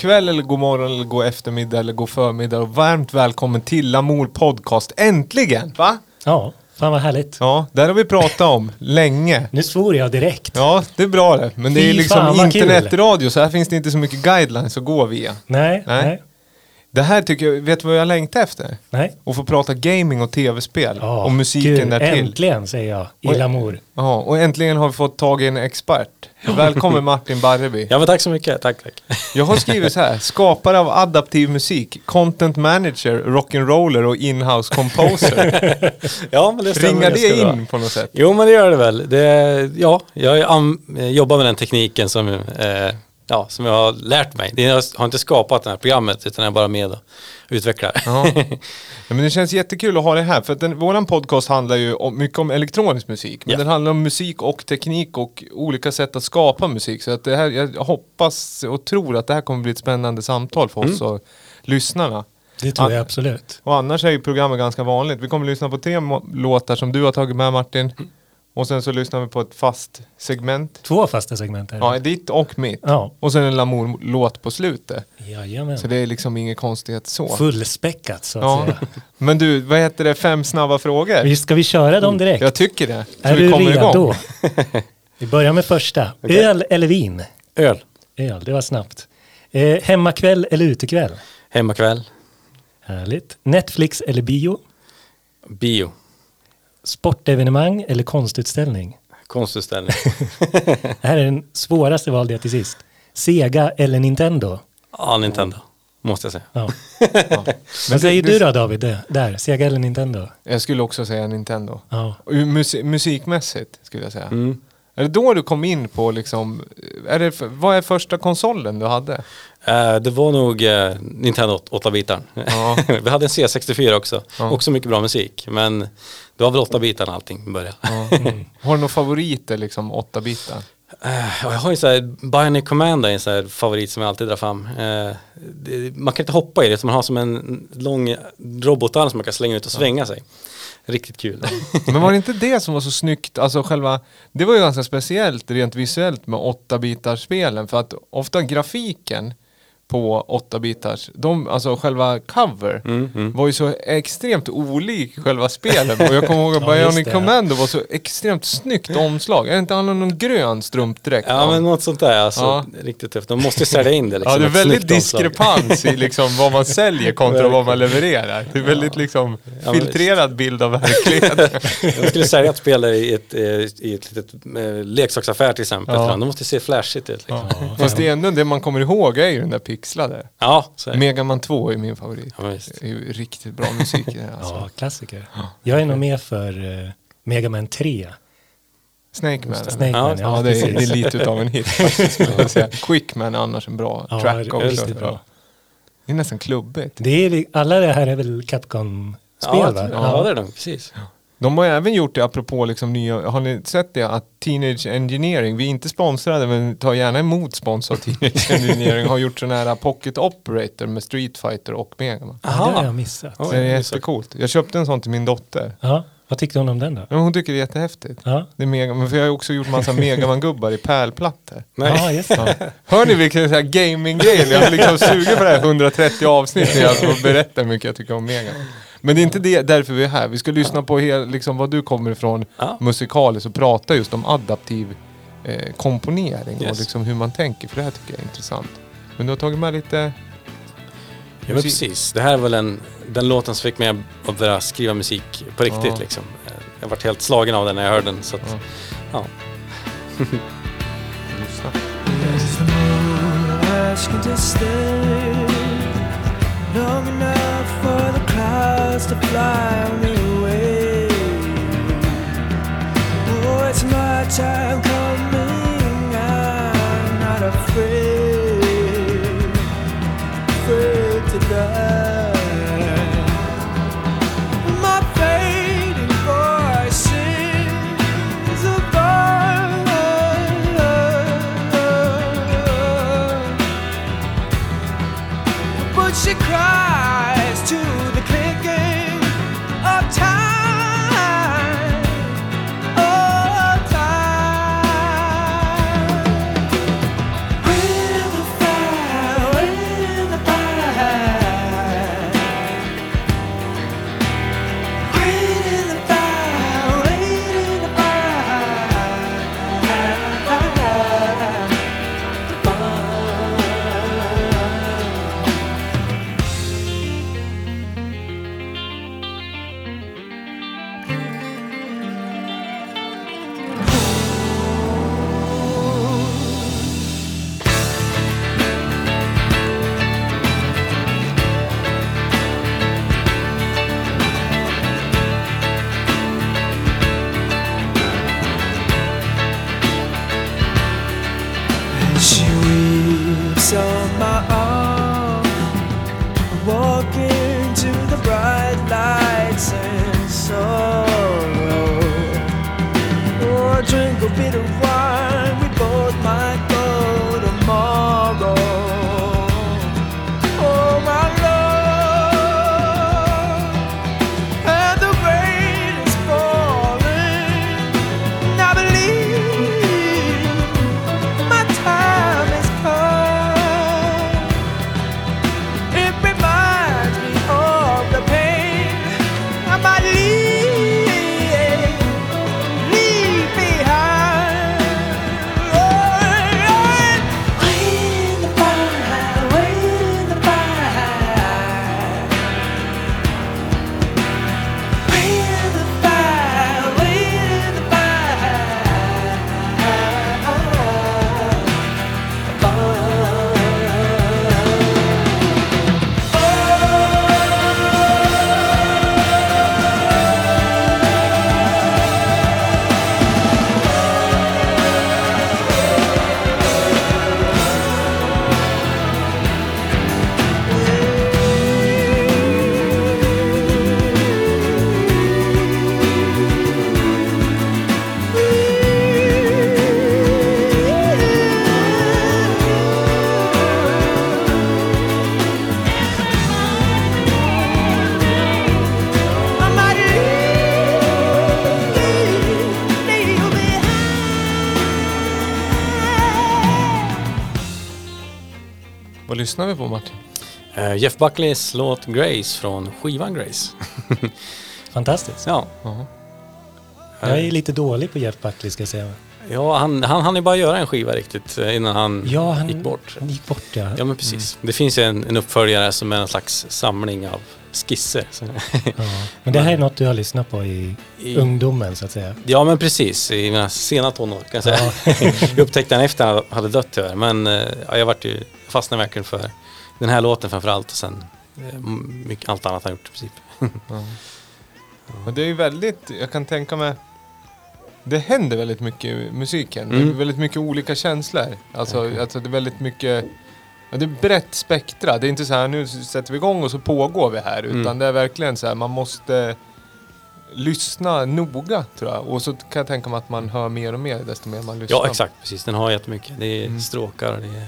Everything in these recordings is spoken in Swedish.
kväll eller god morgon eller god eftermiddag eller god förmiddag och varmt välkommen till Lamour Podcast. Äntligen! Va? Ja, fan vad härligt. Ja, där har vi pratat om länge. Nu svor jag direkt. Ja, det är bra det. Men det är Fy liksom fan, internetradio så här finns det inte så mycket guidelines att gå via. Nej, Nej. nej, Det här tycker jag, vet du vad jag längtar efter? nej. Att få prata gaming och tv-spel Ja, och musiken gud, därtill. Äntligen säger jag, i. Lamour. Ja, och äntligen har vi fått tag i en expert. Välkommen Martin Barreby. Ja men tack så mycket, tack tack. Jag har skrivit så här, skapare av adaptiv musik, content manager, rock'n'roller och in-house composer. Ja men det stämmer Ringar det in på något sätt? Jo men det gör det väl. Det, ja, jag jobbar med den tekniken som, eh, ja, som jag har lärt mig. Det- Jag har inte skapat det här programmet utan jag är bara med och utvecklar. Ja. ja, men det känns jättekul att ha det här för att den, våran podcast handlar ju om, mycket om elektronisk musik. Men Ja. den handlar om musik och teknik och olika sätt att skapa musik. Så att det här, jag hoppas och tror att det här kommer bli ett spännande samtal för oss och lyssnarna. Det tror Ja. jag absolut. Och annars är ju programmet ganska vanligt. Vi kommer lyssna på tre låtar som du har tagit med Martin. Och sen så lyssnar vi på ett fast segment. Två fasta segment här. Ja, ditt och mitt. Ja, Och sen en Lamour-låt på slutet. jajamän. Så det är liksom ingen konstighet så. Fullspäckat så att Ja. säga. Men du, vad heter det? Fem snabba frågor? Vi- Ska vi köra dem direkt? Jag tycker det. Så är vi du kommer redo? igång. vi börjar med första. Okej. Öl eller vin? Öl, Öl, det var snabbt. Eh, hemmakväll eller utekväll? hemmakväll, Härligt. Netflix eller bio? bio, Sportevenemang eller konstutställning? konstutställning. Det här är den svåraste valde jag till sist. Sega eller Nintendo? Ja, Nintendo, måste jag säga. Ja. Men Vad säger det- du då David? Där, Sega eller Nintendo? Jag skulle också säga Nintendo. Ja. Och Musi- musikmässigt skulle jag säga. Mm. Är det då du kom in på liksom, är det, vad är första konsolen du hade? Eh, det var nog eh, Nintendo 8-bitaren. Ja. Vi hade en C64 också, Ja. också mycket bra musik. Men det var väl 8-bitarna allting i början. Ja. Har du några favoriter liksom, 8 bitar? Eh, ja, jag har ju så här, Bionic Commando är en så favorit som jag alltid drar fram. Man kan inte hoppa i det, så man har som en lång robotarm som man kan slänga ut och svänga sig. Riktigt kul. Men var det inte det som var så snyggt, alltså själva, det var ju ganska speciellt rent visuellt med 8-bitarspelen för att ofta grafiken på 8-bitars, de, alltså själva cover Mm, mm. var ju så extremt olik själva spelen och jag kommer ihåg att Ja, Bionic det. Commando var så extremt snyggt omslag, är det inte han någon grön strumpdräkt? Ja men något sånt där, alltså, Ja. riktigt tufft. De måste sälja in det liksom. Ja, det är väldigt diskrepans i liksom vad man säljer kontra vad man levererar. Det är väldigt liksom Ja, men filtrerad bild av verkligheten. De skulle sälja ett spel i ett, eh, i ett litet eh, leksaksaffär till exempel. Ja. De måste se flashigt ut. Liksom. Fast det är ändå det man kommer ihåg är ju den där pixlade. Ja, så är det. Mega Man 2 är min favorit. Ja. Det är ju riktigt bra musik i det alltså. ja, klassiker. Jag är nog med för uh, Mega Man 3. Snake Man. Snake Ja, Man, ja, Ja, det är, det är lite utav en hit faktiskt, säga. Quickman är annars en bra Ja, track det är också. riktigt bra. Det är nästan klubbigt. Det är, alla det här är väl Capcom-spel Ja, va? ja, det är de, precis. De har även gjort det apropå liksom nya, har ni sett det att Teenage Engineering, vi är inte sponsrade men tar gärna emot sponsor av Teenage Engineering, har gjort sån här Pocket Operator med Street Fighter och Mega Man. Ja, det har jag missat. Oj, Det är jättecoolt. Jag köpte en sån till min dotter. Ja, vad tyckte hon om den då? Hon tycker det är jättehäftigt. Ja, Det är mega, men för jag har också gjort massa Megaman-gubbar i pärlplattor. Nej. ja just det. Ja. Hör ni vilken så här gaming-grej? Jag har liksom sugit på det här 130 avsnitt när jag får berätta hur mycket jag tycker om Megaman. Men det är inte det, därför vi är här. Vi ska lyssna på hel, liksom, vad du kommer ifrån Ja. musikaliskt och prata just om adaptiv eh, komponering och Yes. liksom hur man tänker. För det här tycker jag är intressant. Men du har tagit med lite... Ja, men precis. Det här är väl en, den låten som fick mig att börja skriva musik på riktigt. Ja. Liksom. Jag varit helt slagen av den när jag hörde den. Så att, Ja. ja. Lyssna. clouds to fly on your away. Oh, it's my time coming. I'm not afraid, afraid to die. She cried. Lyssnar vi på Martin? Eh, Jeff Buckleys låt Grace från skivan Grace. Fantastiskt. Ja, Ja. Jag är lite dålig på Jeff Buckley ska jag säga. ja han, han hann ju bara göra en skiva riktigt eh, innan han, Ja, han gick bort. Han gick bort ja. Ja men precis. Det finns en, en uppföljare som är en slags samling av skisser. Ja. Men det här är något du har lyssnat på i, I- ungdomen så att säga. Ja men precis, i mina sena tonår kan jag säga. jag upptäckte den efter han hade dött tyvärr. Men eh, ja, jag vart ju, fastnade verkligen för den här låten framförallt och sen eh, mycket, allt annat han gjort i princip. Ja. Och det är ju väldigt, jag kan tänka mig, det händer väldigt mycket i musiken. Det är Mm. väldigt mycket olika känslor. Alltså, alltså det är väldigt mycket, ja, det är brett spektra. Det är inte så här nu sätter vi igång och så pågår vi här. Utan Mm. det är verkligen så här, man måste lyssna noga tror jag. Och så kan jag tänka mig att man hör mer och mer desto mer man lyssnar. Ja exakt, precis. Den har jättemycket. Det är Mm. stråkar och det är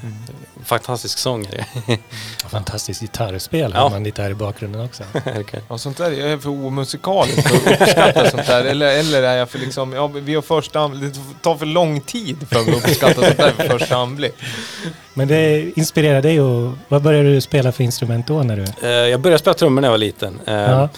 fantastisk sång. är det. Fantastiskt gitarrspel Ja. har man lite här i bakgrunden också. Okej. Ja, sånt där är jag för omusikaliskt för att uppskatta sånt där. Eller, eller är jag för liksom, ja, vi har första anblick, det tar för lång tid för att uppskatta sånt där för första anblick. Men det inspirerar dig och vad började du spela för instrument då när du... Eh, jag började spela trummor när jag var liten. Eh, Ja.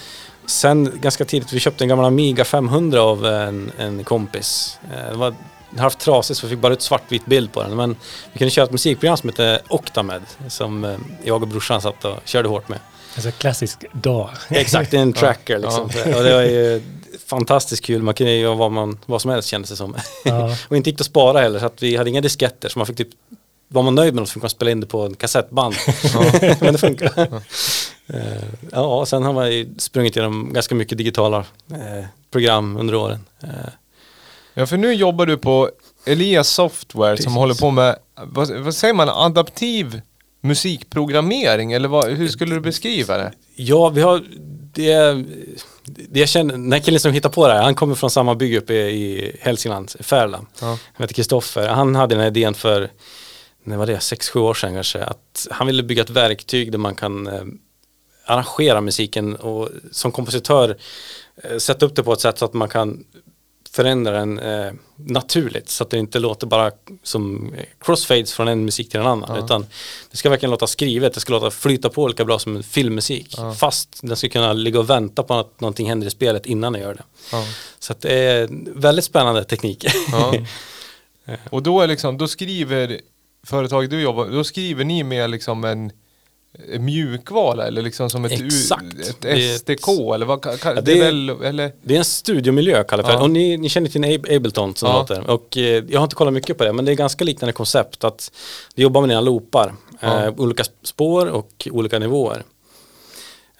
Sen ganska tidigt, vi köpte en gammal Amiga 500 av en, en kompis. Eh, var den har haft trasigt så vi fick bara ut svartvit bild på den. Men vi kunde köra ett musikprogram som hette Octamed som eh, jag och brorsan satt och körde hårt med. Alltså klassisk dag. Exakt, en tracker liksom. Och det var ju fantastiskt kul. Man kunde ju göra vad, man, vad som helst kändes det som. Ja. och inte gick att spara heller så att vi hade inga disketter så man fick typ var man nöjd med något så fick man spela in det på en kassettband. Men det funkar. Eh, ja, sen har man sprungit igenom ganska mycket digitala eh, program under åren. Eh, Ja, för nu jobbar du på Elias Software Precis. som håller på med, vad, vad säger man, adaptiv musikprogrammering? Eller vad, hur skulle du beskriva det? Ja, vi har det, det jag känner, den här killen som hittar på det här, han kommer från samma bygg uppe i Hälsingland, Färla. Ja. Han heter Kristoffer. Han hade den här idén för, när var det, sex sju år sedan kanske, att han ville bygga ett verktyg där man kan eh, arrangera musiken och som kompositör eh, sätta upp det på ett sätt så att man kan förändra den eh, naturligt så att det inte låter bara som crossfades från en musik till en annan Ja. utan det ska verkligen låta skrivet, det ska låta flyta på lika bra som en filmmusik Ja. fast den ska kunna ligga och vänta på att någonting händer i spelet innan den gör det. Ja. Så att det är väldigt spännande teknik. Och då är liksom, då skriver företaget du jobbar då skriver ni med liksom en mjukvara eller liksom som ett, u- Exakt. Det är ett- SDK eller vad kan, Ja, det är det- väl, eller? Det är en studiomiljö kallar vi det. Ja. Och ni, ni känner till Ab- Ableton som Ja. låter. Och eh, jag har inte kollat mycket på det men det är ganska liknande koncept att du jobbar med dina loopar. Ja. Eh, olika spår och olika nivåer.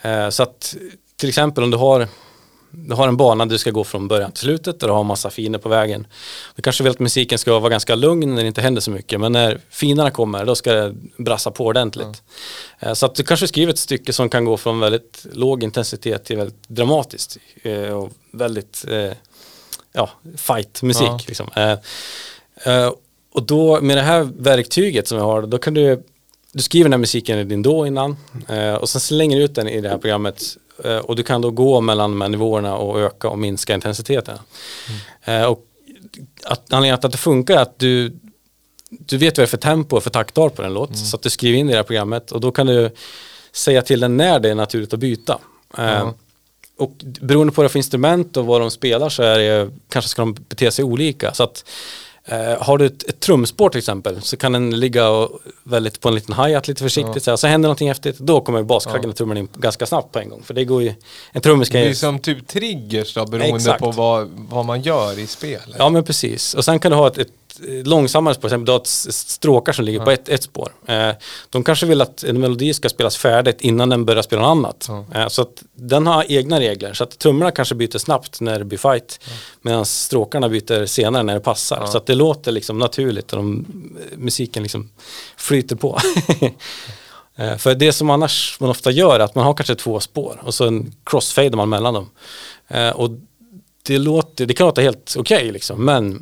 Eh, så att till exempel om du har du har en bana där du ska gå från början till slutet och du har massa finer på vägen. Du kanske vill att musiken ska vara ganska lugn när det inte händer så mycket men när finerna kommer då ska det brassa på ordentligt. Eh, Så att du kanske skriver ett stycke som kan gå från väldigt låg intensitet till väldigt dramatiskt eh, och väldigt eh, ja, fight-musik. Ja. Liksom. Och då med det här verktyget som jag har, då kan du du skriver den här musiken i din då innan eh, och sen slänger du ut den i det här programmet eh, och du kan då gå mellan de här nivåerna och öka och minska intensiteten. Eh, och att, anledningen till att det funkar är att du, du vet vad det är för tempo och för takttal på den låt så att du skriver in det i det här programmet och då kan du säga till den när det är naturligt att byta. Ja. Och beroende på vad det är för instrument och vad de spelar så är det, kanske ska de bete sig olika. Så att Eh, har du ett, ett trumspår till exempel så kan den ligga och väldigt på en liten hi-hat lite försiktigt. Så, här. så händer någonting häftigt, då kommer baskaggen och trummen in ganska snabbt på en gång. För det går ju, en trummis kan Det är ju... som typ triggers då beroende Exakt. på vad, vad man gör i spelet. Ja men precis. Och sen kan du ha ett, ett långsammare spår, exempel du har ett stråkar som ligger på ett, ett spår. Eh, de kanske vill att en melodi ska spelas färdigt innan den börjar spela något annat. Ja. Eh, så att den har egna regler. Så att trummorna kanske byter snabbt när det blir fight. Medan stråkarna byter senare när det passar. Ja. Så att det låter liksom naturligt och de, musiken liksom flyter på. Eh, För det som annars man ofta gör är att man har kanske två spår och så en crossfader man mellan dem. Eh, Och det, låter, det kan låta helt okej liksom, men eh,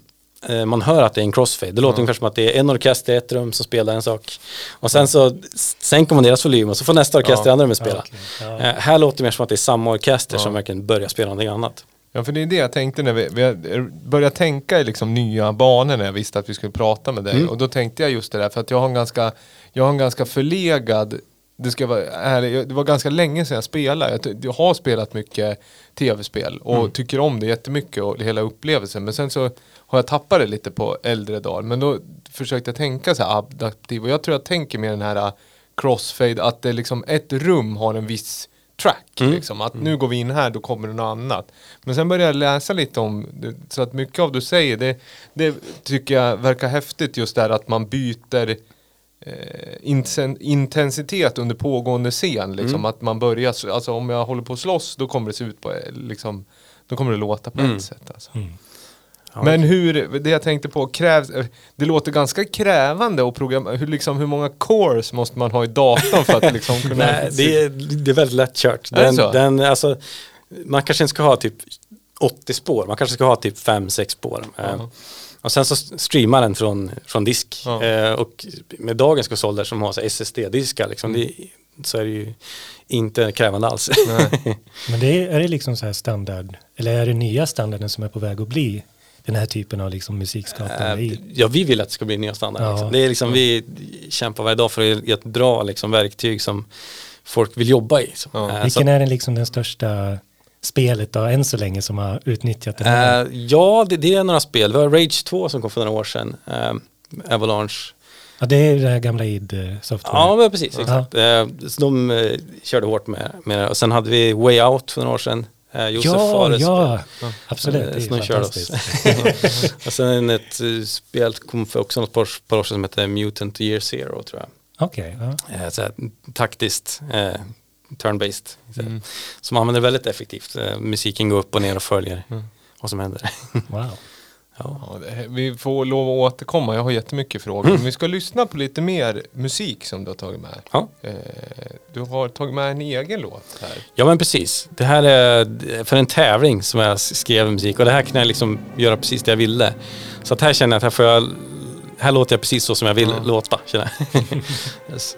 man hör att det är en crossfade. Det låter ungefär som att det är en orkester i ett rum som spelar en sak. Och sen så s- sänker man deras volym och så får nästa orkester i Ja. andra rummet spela. Ja. Eh, här låter det mer som att det är samma orkester Ja. som verkligen börjar spela någonting annat. Ja, för det är det jag tänkte när vi, vi började tänka i liksom nya banor när jag visste att vi skulle prata med dig. Mm. Och då tänkte jag just det där, för att jag har en ganska, jag har en ganska förlegad, det ska vara ärlig, det var ganska länge sedan jag spelade. Jag, jag har spelat mycket tv-spel och Mm. tycker om det jättemycket och hela upplevelsen. Men sen så har jag tappat det lite på äldre dagar. Men då försökte jag tänka så här adaptiv och jag tror jag tänker med den här uh, crossfade, att det liksom ett rum har en viss track. Mm. Liksom, att nu går vi in här, då kommer det något annat. Men sen började jag läsa lite om, det, så att mycket av det du säger, det, det tycker jag verkar häftigt just där att man byter intensitet under pågående scen. Liksom, Mm. Att man börjar, alltså om jag håller på att slåss, då kommer det se ut på, eh, liksom, då kommer det låta på Mm. ett sätt. Alltså. Ja. Men hur, det jag tänkte på, krävs, eh, det låter ganska krävande att programmera, hur, liksom, hur många cores måste man ha i datorn för att liksom kunna... Nej, det är, det är väldigt lättkört. Den, den, alltså, man kanske inte ska ha typ 80 spår, man kanske ska ha typ 5-6 spår. Eh, Jaha. Och sen så streamar den från, från disk. Ja. Eh, och med dagens konsoler som har så SSD-diskar liksom, det, så är det ju inte krävande alls. Men det är, är det liksom så här standard, eller är det nya standarden som är på väg att bli den här typen av liksom musikskapande Eh, i? ja, vi vill att det ska bli nya standard. Ja. Liksom. Det är liksom, vi kämpar varje dag för att ge ett bra liksom, verktyg som folk vill jobba i. Så. Ja. Eh, så Vilken är den liksom den största spelet då, än så länge som har utnyttjat det här? Eh, ja, det, det är några spel. Vi har Rage 2 som kom för några år sedan. Eh, Avalanche. ja, det är det här gamla id software Ja, precis. Ja. Exakt. Eh, så de eh, körde hårt med, med det. Och sen hade vi Way Out för några år sedan. Eh, Josef ja, Fares ja, absolut. Eh, Det är oss. fantastiskt. och sen ett eh, spel kom för också något par, par år sedan som heter Mutant Year Zero tror jag. Okej, ja. Eh, så här, taktiskt, eh, turn-based. Så, Mm. Som använder väldigt effektivt. Eh, musiken går upp och ner och följer vad som händer. wow. ja. Vi får lov att återkomma, jag har jättemycket frågor. Men vi ska lyssna på lite mer musik som du har tagit med. Ja. Eh, du har tagit med en egen låt här. ja men precis. Det här är för en tävling som jag skrev musik och det här kan jag liksom göra precis det jag ville. Så att här känner jag att här får jag här låter jag precis så som jag vill Ja. låta. Känner jag. yes.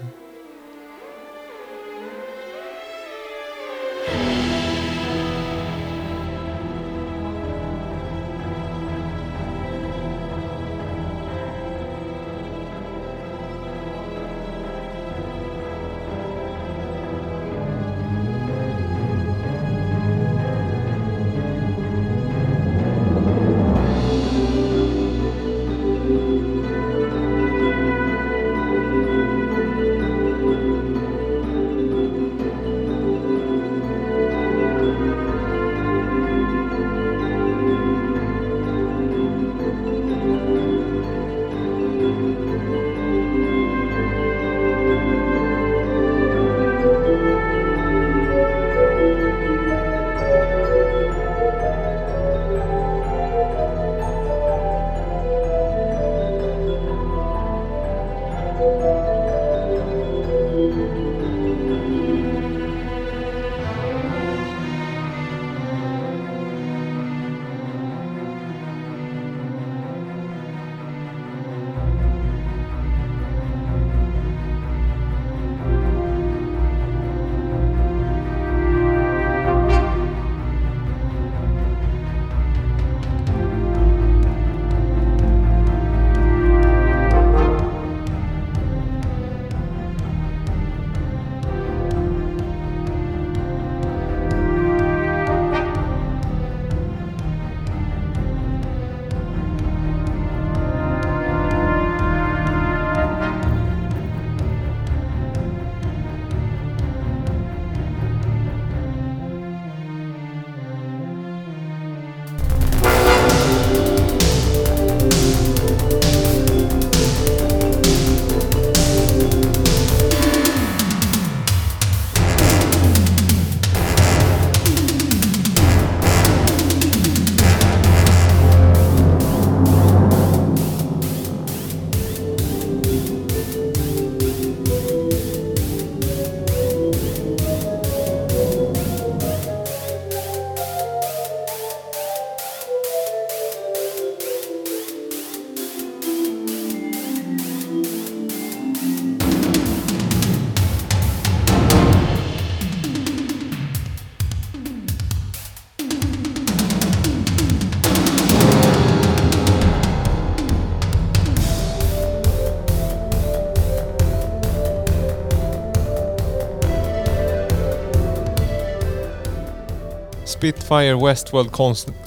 Spitfire Westworld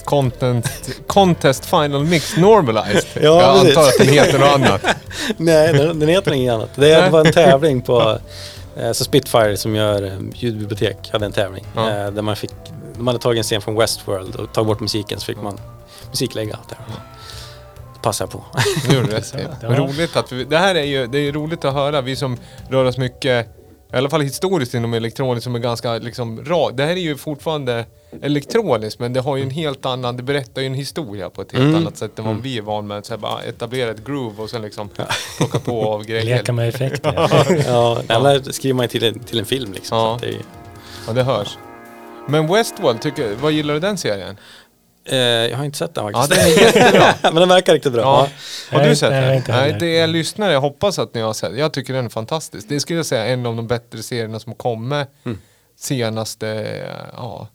Content, Contest Final Mix Normalized. Ja, Jag precis. antar att den heter något annat. Nej, den, den heter inget annat. Det var en tävling på eh, så Spitfire som gör ljudbibliotek hade en tävling. Ja. Eh, där man fick, de hade tagit en scen från Westworld och tagit bort musiken så fick man musiklägga. Där. Det passar jag på. Det gjorde rätt roligt att vi, det här är ju det är roligt att höra. Vi som rör oss mycket, i alla fall historiskt inom elektroniskt som är ganska liksom ra. Det här är ju fortfarande elektroniskt men det har ju en helt annan, det berättar ju en historia på ett helt Mm. annat sätt än vad vi är van med. Så här, bara etablera ett groove och sen liksom plocka på av grejer. Leka med effekter. ja, ja. Skriver man ju till en, till en film liksom. Ja. Så att det är, Ja, det hörs. Men Westworld, tycker, vad gillar du den serien? Eh, jag har inte sett den Ja, faktiskt. den är jättebra. Men den verkar riktigt bra. Ja. Ja. Har du Nej, sett den? Nej, det är lyssnare. Jag hoppas att ni har sett. Jag tycker den är fantastisk. Det skulle jag säga är en av de bättre serierna som har kommit Mm. senaste, ja.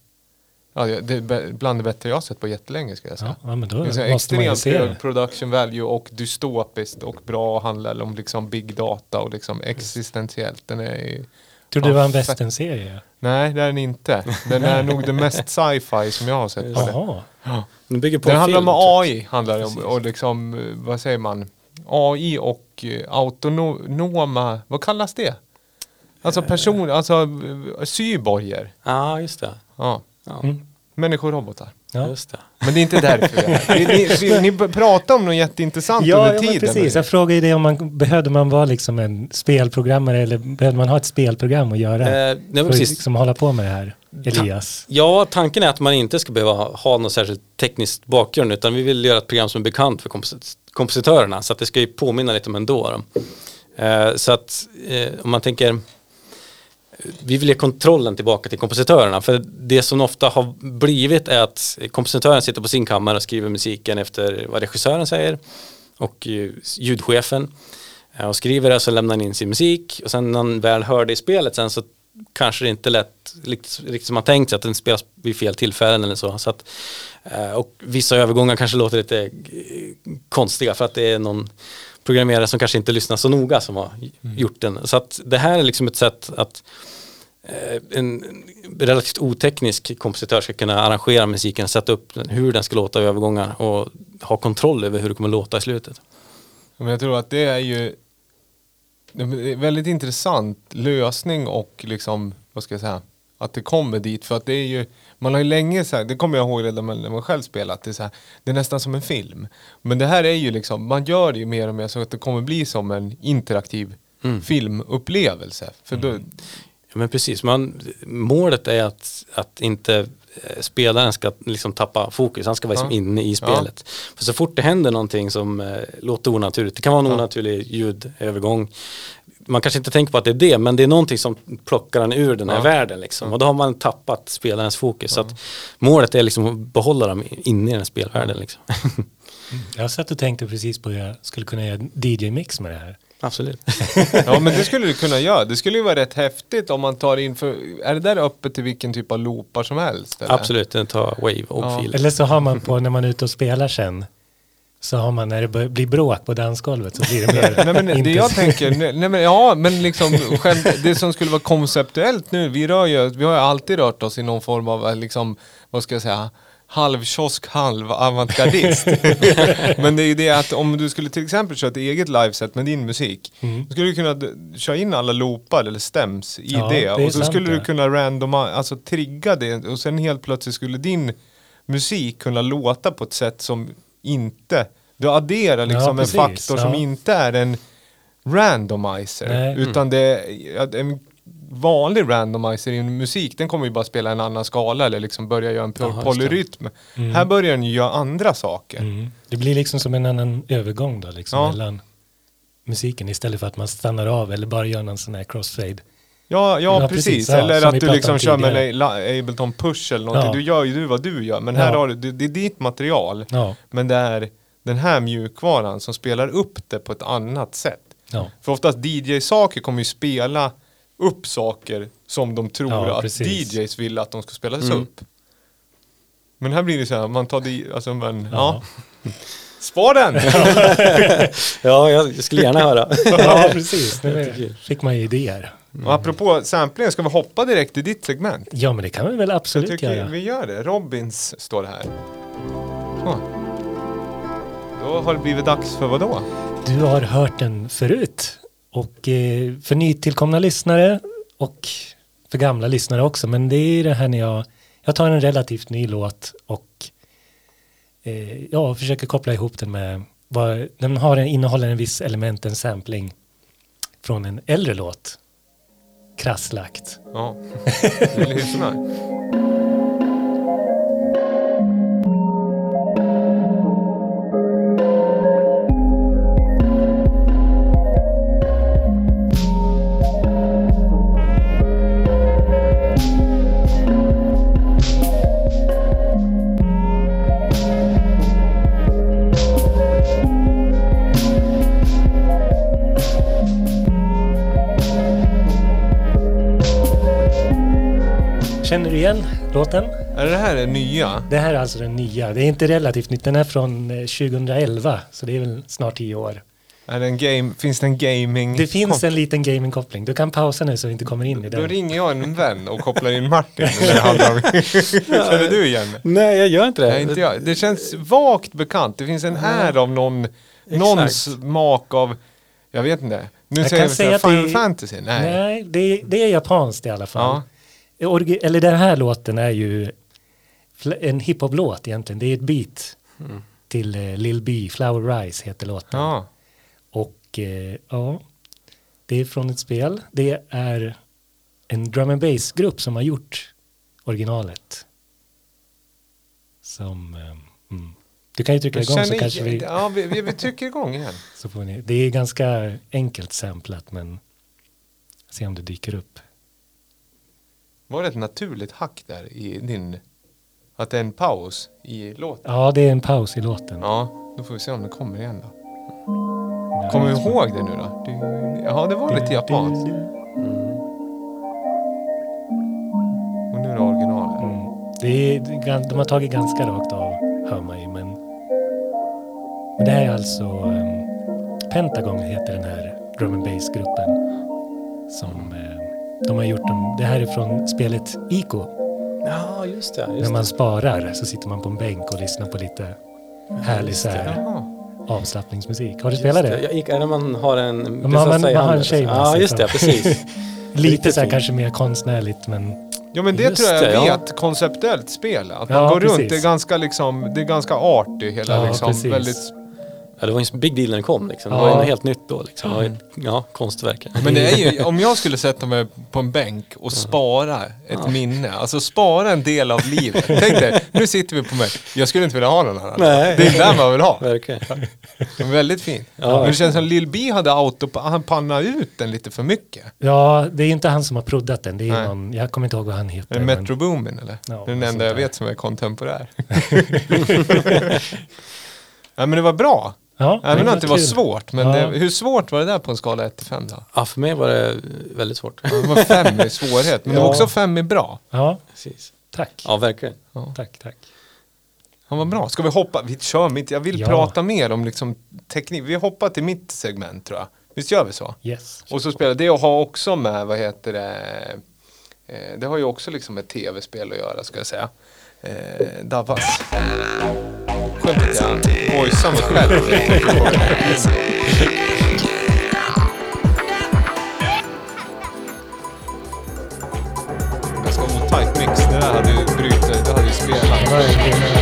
Ja, det är bland det bättre jag har sett på jättelänge ska jag säga. Ja, ja, men då Det är extremt hög production value och dystopiskt och bra och handlar om liksom big data och liksom existentiellt. Den är ju, Trodde det var en westernserie. nej, det är den inte. Den är nog det mest sci-fi som jag har sett på det. Jaha. Den bygger på Den en handlar film, om tror jag. AI, handlar det om, och liksom, eh, vad säger man? AI och eh, autonoma, vad kallas det? Alltså person, alltså eh, cyborger. Ja, just det. Ja. Ja, Mm. Människorobotar. Ja. just det. Men det är inte därför vi är här. Ni, ni, ni pratar om något jätteintressant Ja, under ja tiden. precis. Jag frågade ju det om man behövde man vara liksom en spelprogrammare eller behövde man ha ett spelprogram att göra? Eh, nej, för att precis. liksom hålla på med det här, Elias. Ja, tanken är att man inte ska behöva ha någon särskilt teknisk bakgrund utan vi vill göra ett program som är bekant för kompos- kompositörerna så att det ska ju påminna lite om ändå. Då. Eh, så att eh, om man tänker vi vill ge kontrollen tillbaka till kompositörerna för det som ofta har blivit är att kompositören sitter på sin kammare och skriver musiken efter vad regissören säger och eh, ljudchefen eh, och skriver det så lämnar han in sin musik och sen när han väl hör det i spelet sen så kanske det inte lät riktigt, riktigt som man tänkt sig att den spelas vid fel tillfällen eller så. så att, eh, och vissa övergångar kanske låter lite konstiga för att det är någon programmerare som kanske inte lyssnar så noga som har gjort den. Så att det här är liksom ett sätt att eh, en relativt oteknisk kompositör ska kunna arrangera musiken, sätta upp hur den ska låta i övergångar och ha kontroll över hur det kommer låta i slutet. Jag tror att det är ju en väldigt intressant lösning och liksom, vad ska jag säga, att det kommer dit. För att det är ju, man har ju länge så här, det kommer jag ihåg redan när man själv spelat, det är, så här, det är nästan som en film. Men det här är ju liksom, man gör det ju mer och mer så att det kommer bli som en interaktiv Mm. filmupplevelse. För då, Ja, men precis, man, målet är att, att inte eh, spelaren ska liksom tappa fokus, han ska vara liksom Ja. inne i spelet. För så fort det händer någonting som eh, låter onaturligt, det kan vara en Ja. onaturlig ljudövergång, man kanske inte tänker på att det är det, men det är någonting som plockar den ur den här Ja. världen liksom. Och då har man tappat spelarens fokus. Så att målet är liksom att behålla dem inne i den här spelvärlden liksom. Jag satt och tänkte precis på hur jag skulle kunna göra DJ-mix med det här. Absolut. ja men det skulle du kunna göra. Det skulle ju vara rätt häftigt om man tar in för, är det där öppet till vilken typ av loopar som helst? Eller? Absolut, den tar wave och Ja. fil. Eller så har man på när man är ute och spelar sen. Så har man när det blir bråk på dansgolvet så blir det mer Nej men det jag tänker, nej, men ja men liksom själv, det som skulle vara konceptuellt nu, vi rör ju, vi har ju alltid rört oss i någon form av eh, liksom, vad ska jag säga, halv kiosk, halv avantgardist. men det är ju det att om du skulle till exempel köra ett eget liveset med din musik, Mm. då skulle du kunna köra in alla loopar eller stems i Ja, det, det och så sant, skulle du ja. kunna randoma, alltså trigga det och sen helt plötsligt skulle din musik kunna låta på ett sätt som inte, du adderar liksom Ja, en precis, faktor som ja. inte är en randomizer. Nej. Utan det är ja, en vanlig randomizer i en musik, den kommer ju bara spela en annan skala eller liksom börja göra en det. polyrytm. Mm. Här börjar den ju göra andra saker. Mm. Det blir liksom som en annan övergång då liksom Ja. mellan musiken istället för att man stannar av eller bara gör någon sån här crossfade. Ja, ja, Ja, precis. precis, ja, eller som att du liksom om kör med en Ableton Push eller någonting. Ja. Du gör ju du vad du gör, men här Ja. har du, det, det är ditt material. Ja, Men det är den här mjukvaran som spelar upp det på ett annat sätt. ja. För oftast DJ-saker kommer ju spela upp saker som de tror Ja, att precis. DJs vill att de ska spelas Mm. upp. Men här blir det så här, man tar di, alltså men, ja. Ja. Spar den! Ja, jag skulle gärna höra. ja, precis. Nu fick man ju idéer. Och apropå sampling, ska vi hoppa direkt till ditt segment? Ja, men det kan vi väl Jag absolut tycker göra. vi gör det. Robins står det här. Så. Då har det blivit dags för vad då? Du har hört den förut. Och eh, för nytillkomna lyssnare och för gamla lyssnare också. Men det är det här när jag, jag tar en relativt ny låt och eh, ja, försöker koppla ihop den med vad, den har en, innehåller en viss element, en sampling från en äldre låt. Krasslagt. Ja, vi lyssnar. Igen låten? Är det här det nya? Det här är alltså den nya. Det är inte relativt nytt. Den är från eh, 2011, så det är väl snart tio år. Är det en game, finns det en gaming? Det finns en liten gamingkoppling. Du kan pausa nu så vi inte kommer in i Då den. ringer jag en vän och kopplar in Martin. Känner du igen? Nej, jag gör inte det. Nej, inte jag. Det känns vagt bekant. Det finns en här av någon, någon smak av, jag vet inte. Nu Jag säger att Final det- Fantasy. Nej. Nej, det, det är japanskt i alla fall. Ja. Eller den här låten är ju en hiphop-låt egentligen. Det är ett beat till eh, Lil B, Flower Rise heter låten. Ja. Och eh, ja, det är från ett spel. Det är en drum and bass-grupp som har gjort originalet. Som, eh, mm. Du kan ju trycka igång så kanske vi, ja, vi, vi, vi trycker igång igen. så får ni. Det är ganska enkelt samplat men se om det dyker upp. Var det ett naturligt hack där i din, att det är en paus i låten? Ja, det är en paus i låten. Ja, då får vi se om det kommer igen då. Kommer vi ihåg det nu då? Du, ja, det var lite japanskt. Och nu är det originalet. Mm. Det är, de har tagit ganska rakt av, hör man ju, men, men det här är alltså um, Pentagon heter den här drum and bass-gruppen. Som eh, de har gjort, dem, det här är från spelet Ico. Ja, just det. När Just man sparar så sitter man på en bänk och lyssnar på lite härlig så här, avslappningsmusik. Har du spelat det? Det man har en... man- har en handen. tjej med Ja, sig just det. Precis. Lite riktigt så här kanske mer konstnärligt men Ja men det Just tror jag det, jag ja. vet, konceptuellt spel. Att man Ja, går runt, precis. det är ganska liksom, det är ganska arty hela Ja, liksom. precis. Väldigt, Ja, det var en big deal när den kom. Liksom. Det Ja. var ju något helt nytt då. Liksom. Det ju, ja, konstverk. men det är ju, om jag skulle sätta mig på en bänk och spara ett minne, alltså spara en del av livet. Tänk dig, nu sitter vi på mig, jag skulle inte vilja ha någon annan. Nej. Det är där man vill ha. Verkligen. Men väldigt fint. Ja. Men det känns som Lil B hade auto, han pannade ut den lite för mycket. ja, det är inte han som har proddat den. Det är Nej. någon, jag kommer inte ihåg vad han heter. Är det Metro Boomin eller? Ja, det är den enda jag vet som är kontemporär. ja men det var bra. Ja, Även om det var kul. svårt. Men Ja. det, hur svårt var det där på en skala 1 till 5 då? Ja, för mig var det väldigt svårt. Det var 5 i svårighet, men det var Ja. också 5 i bra. Ja, Precis. tack. Ja, verkligen. Tack, tack. Han var bra. Ska vi hoppa? Vi kör mitt. Jag vill Ja. prata mer om liksom teknik. Vi hoppar till mitt segment tror jag. Visst gör vi så? Yes. Och så spelar det och har också med, vad heter det, eh, det har ju också liksom med tv-spel att göra ska jag säga. Eh, Davas. Skönt att jag voicear mig själv. Ganska otajt mix. Det där hade ju brutit, det hade ju spelat.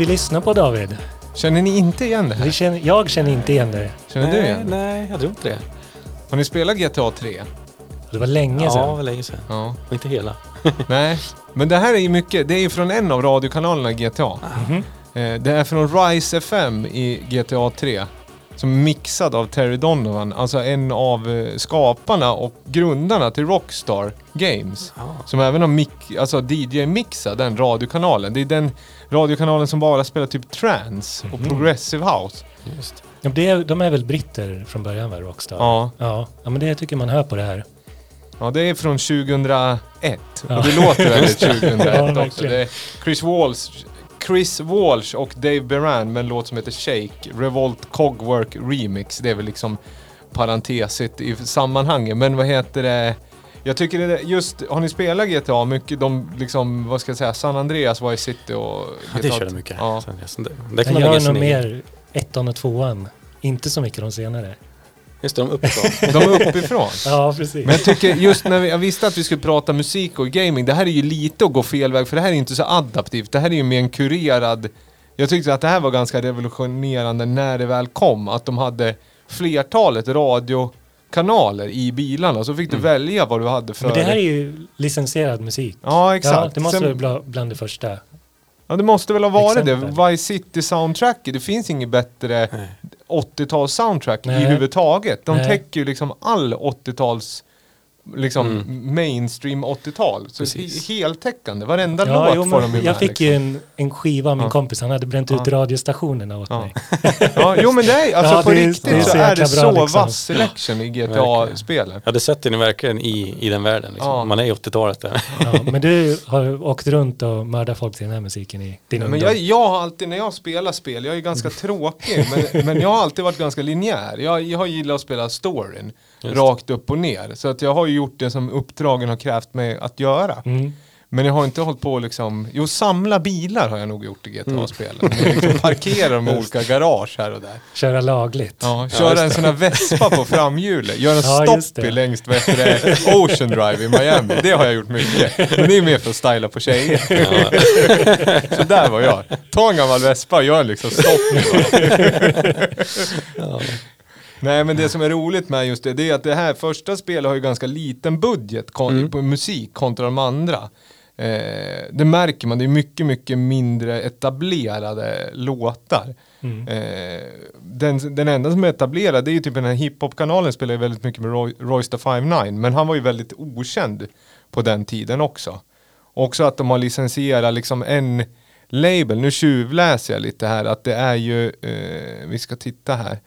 Vi lyssnar på David? Känner ni inte igen det Vi här? känner, jag känner inte igen det. Känner du nej, igen? nej, jag tror inte det. Har ni spelat GTA 3? Det var länge Ja, det sedan. var länge sedan. Ja. Och inte hela. Nej, men det här är ju mycket, det är ju från en av radiokanalerna GTA. Mhm. Eh, Det är från Rise FM i GTA 3. Som mixad av Terry Donovan, alltså en av eh, skaparna och grundarna till Rockstar Games. Ja, Som även har mic- alltså DJ-mixat den radiokanalen. Det är den radiokanalen som bara spelar typ trance och Mhm. progressive house. just. Ja, det är, de är väl britter från början va, Rockstar? Ja, Ja, ja men det tycker man hör på det här. ja det är från 2001. Ja. Och det låter väldigt 2001 Ja, också. Det är Chris Walsh, Chris Walsh och Dave Beran med en låt som heter Shake. Revolt Cogwork Remix. Det är väl liksom parentesigt i sammanhanget. Men vad heter det? Jag tycker det är just, har ni spelat GTA mycket? De liksom, vad ska jag säga, San Andreas, Vice City och Ja, det GTA körde mycket. Ja. Sen, det, det kan Jag gör nog mer ettan och tvåan. Inte så mycket de senare. Just det, de uppifrån. De är uppifrån. Ja, precis. Men jag tycker just när vi, jag visste att vi skulle prata musik och gaming, det här är ju lite att gå fel väg för det här är inte så adaptivt. Det här är ju mer en kurerad... Jag tyckte att det här var ganska revolutionerande när det väl kom, att de hade flertalet radiokanaler i bilarna. Så fick du välja vad du hade för... Men det här är ju licensierad musik. Ja, exakt. Ja, det måste Sen- vara bla- bland det första. Ja, det måste väl ha varit Exempel. det. Vice City soundtracket, det finns inget bättre Nej. 80-tals soundtrack Nej. i huvudtaget. De Nej. täcker ju liksom all 80-tals liksom Mm. mainstream 80-tal. Så Precis. heltäckande. Varenda Ja, låt jo, får de men ju jag med, fick ju liksom. en, en skiva av min Ja. kompis. Han hade bränt ut Ja. radiostationerna åt Ja. mig. Ja, jo men det är alltså Ja, på det riktigt det är så så är det så liksom. vass selection i. GTA-spelen. Ja, det sätter ni verkligen i, i den världen. Liksom. Ja. Man är i 80-talet där. Ja, men du har åkt runt och mördat folk till den här musiken i din Men ungdom. jag, jag har alltid, när jag spelar spel, jag är ganska tråkig, men, men jag har alltid varit ganska linjär. Jag, jag har gillat att spela storyn, Just. rakt upp och ner. Så att jag har ju gjort det som uppdragen har krävt mig att göra. Mm. Men jag har inte hållit på liksom, jo samla bilar har jag nog gjort i Mm. GTA-spelen. Liksom parkera dem i olika garage här och där. Köra lagligt. Ja, Ja, köra just en sån här vespa på framhjulet, göra en Ja, stopp i längst vad Ocean Drive i Miami. Det har jag gjort mycket. Men det är mer för att styla på tjejer. Ja. Så där var jag. Ta en gammal vespa och gör liksom stopp. Ja. Nej men det som är roligt med just det, det är att det här första spelet har ju ganska liten budget Mm. på musik kontra de andra. Eh, det märker man, det är mycket, mycket mindre etablerade låtar. Mm. Eh, den, den enda som är etablerad det är ju typ den här hiphop-kanalen spelar ju väldigt mycket med Roy, Royce da 5'9 men han var ju väldigt okänd på den tiden också. Också att de har licensierat liksom en label, nu tjuvläser jag lite här, att det är ju, eh, vi ska titta här.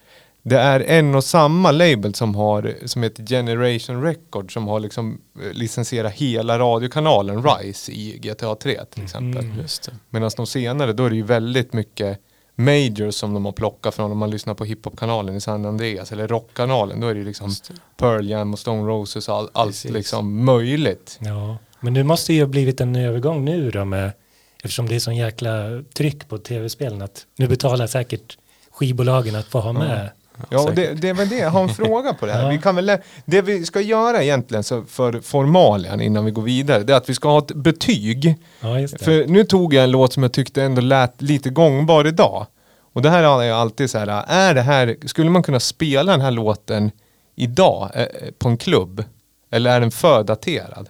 Det är en och samma label som har, som heter Generation Record som har liksom eh, licensierat hela radiokanalen RISE i GTA 3 till exempel. Mm. Just det. Medan de senare, då är det ju väldigt mycket majors som de har plockat från om man lyssnar på hiphop-kanalen i San Andreas eller rockkanalen. Då är det ju liksom det. Pearl Jam och Stone Roses och all, allt liksom möjligt. Ja, men det måste ju ha blivit en övergång nu då med, eftersom det är sån jäkla tryck på tv-spelen att nu betalar säkert skivbolagen att få ha med. Ja, och det, det är väl det, jag har en fråga på det här. Ja. Vi kan väl, det vi ska göra egentligen så för formalian innan vi går vidare, det är att vi ska ha ett betyg. Ja, just det. För nu tog jag en låt som jag tyckte ändå lät lite gångbar idag. Och det här har jag alltid så här, är det här, skulle man kunna spela den här låten idag eh, på en klubb? Eller är den för daterad?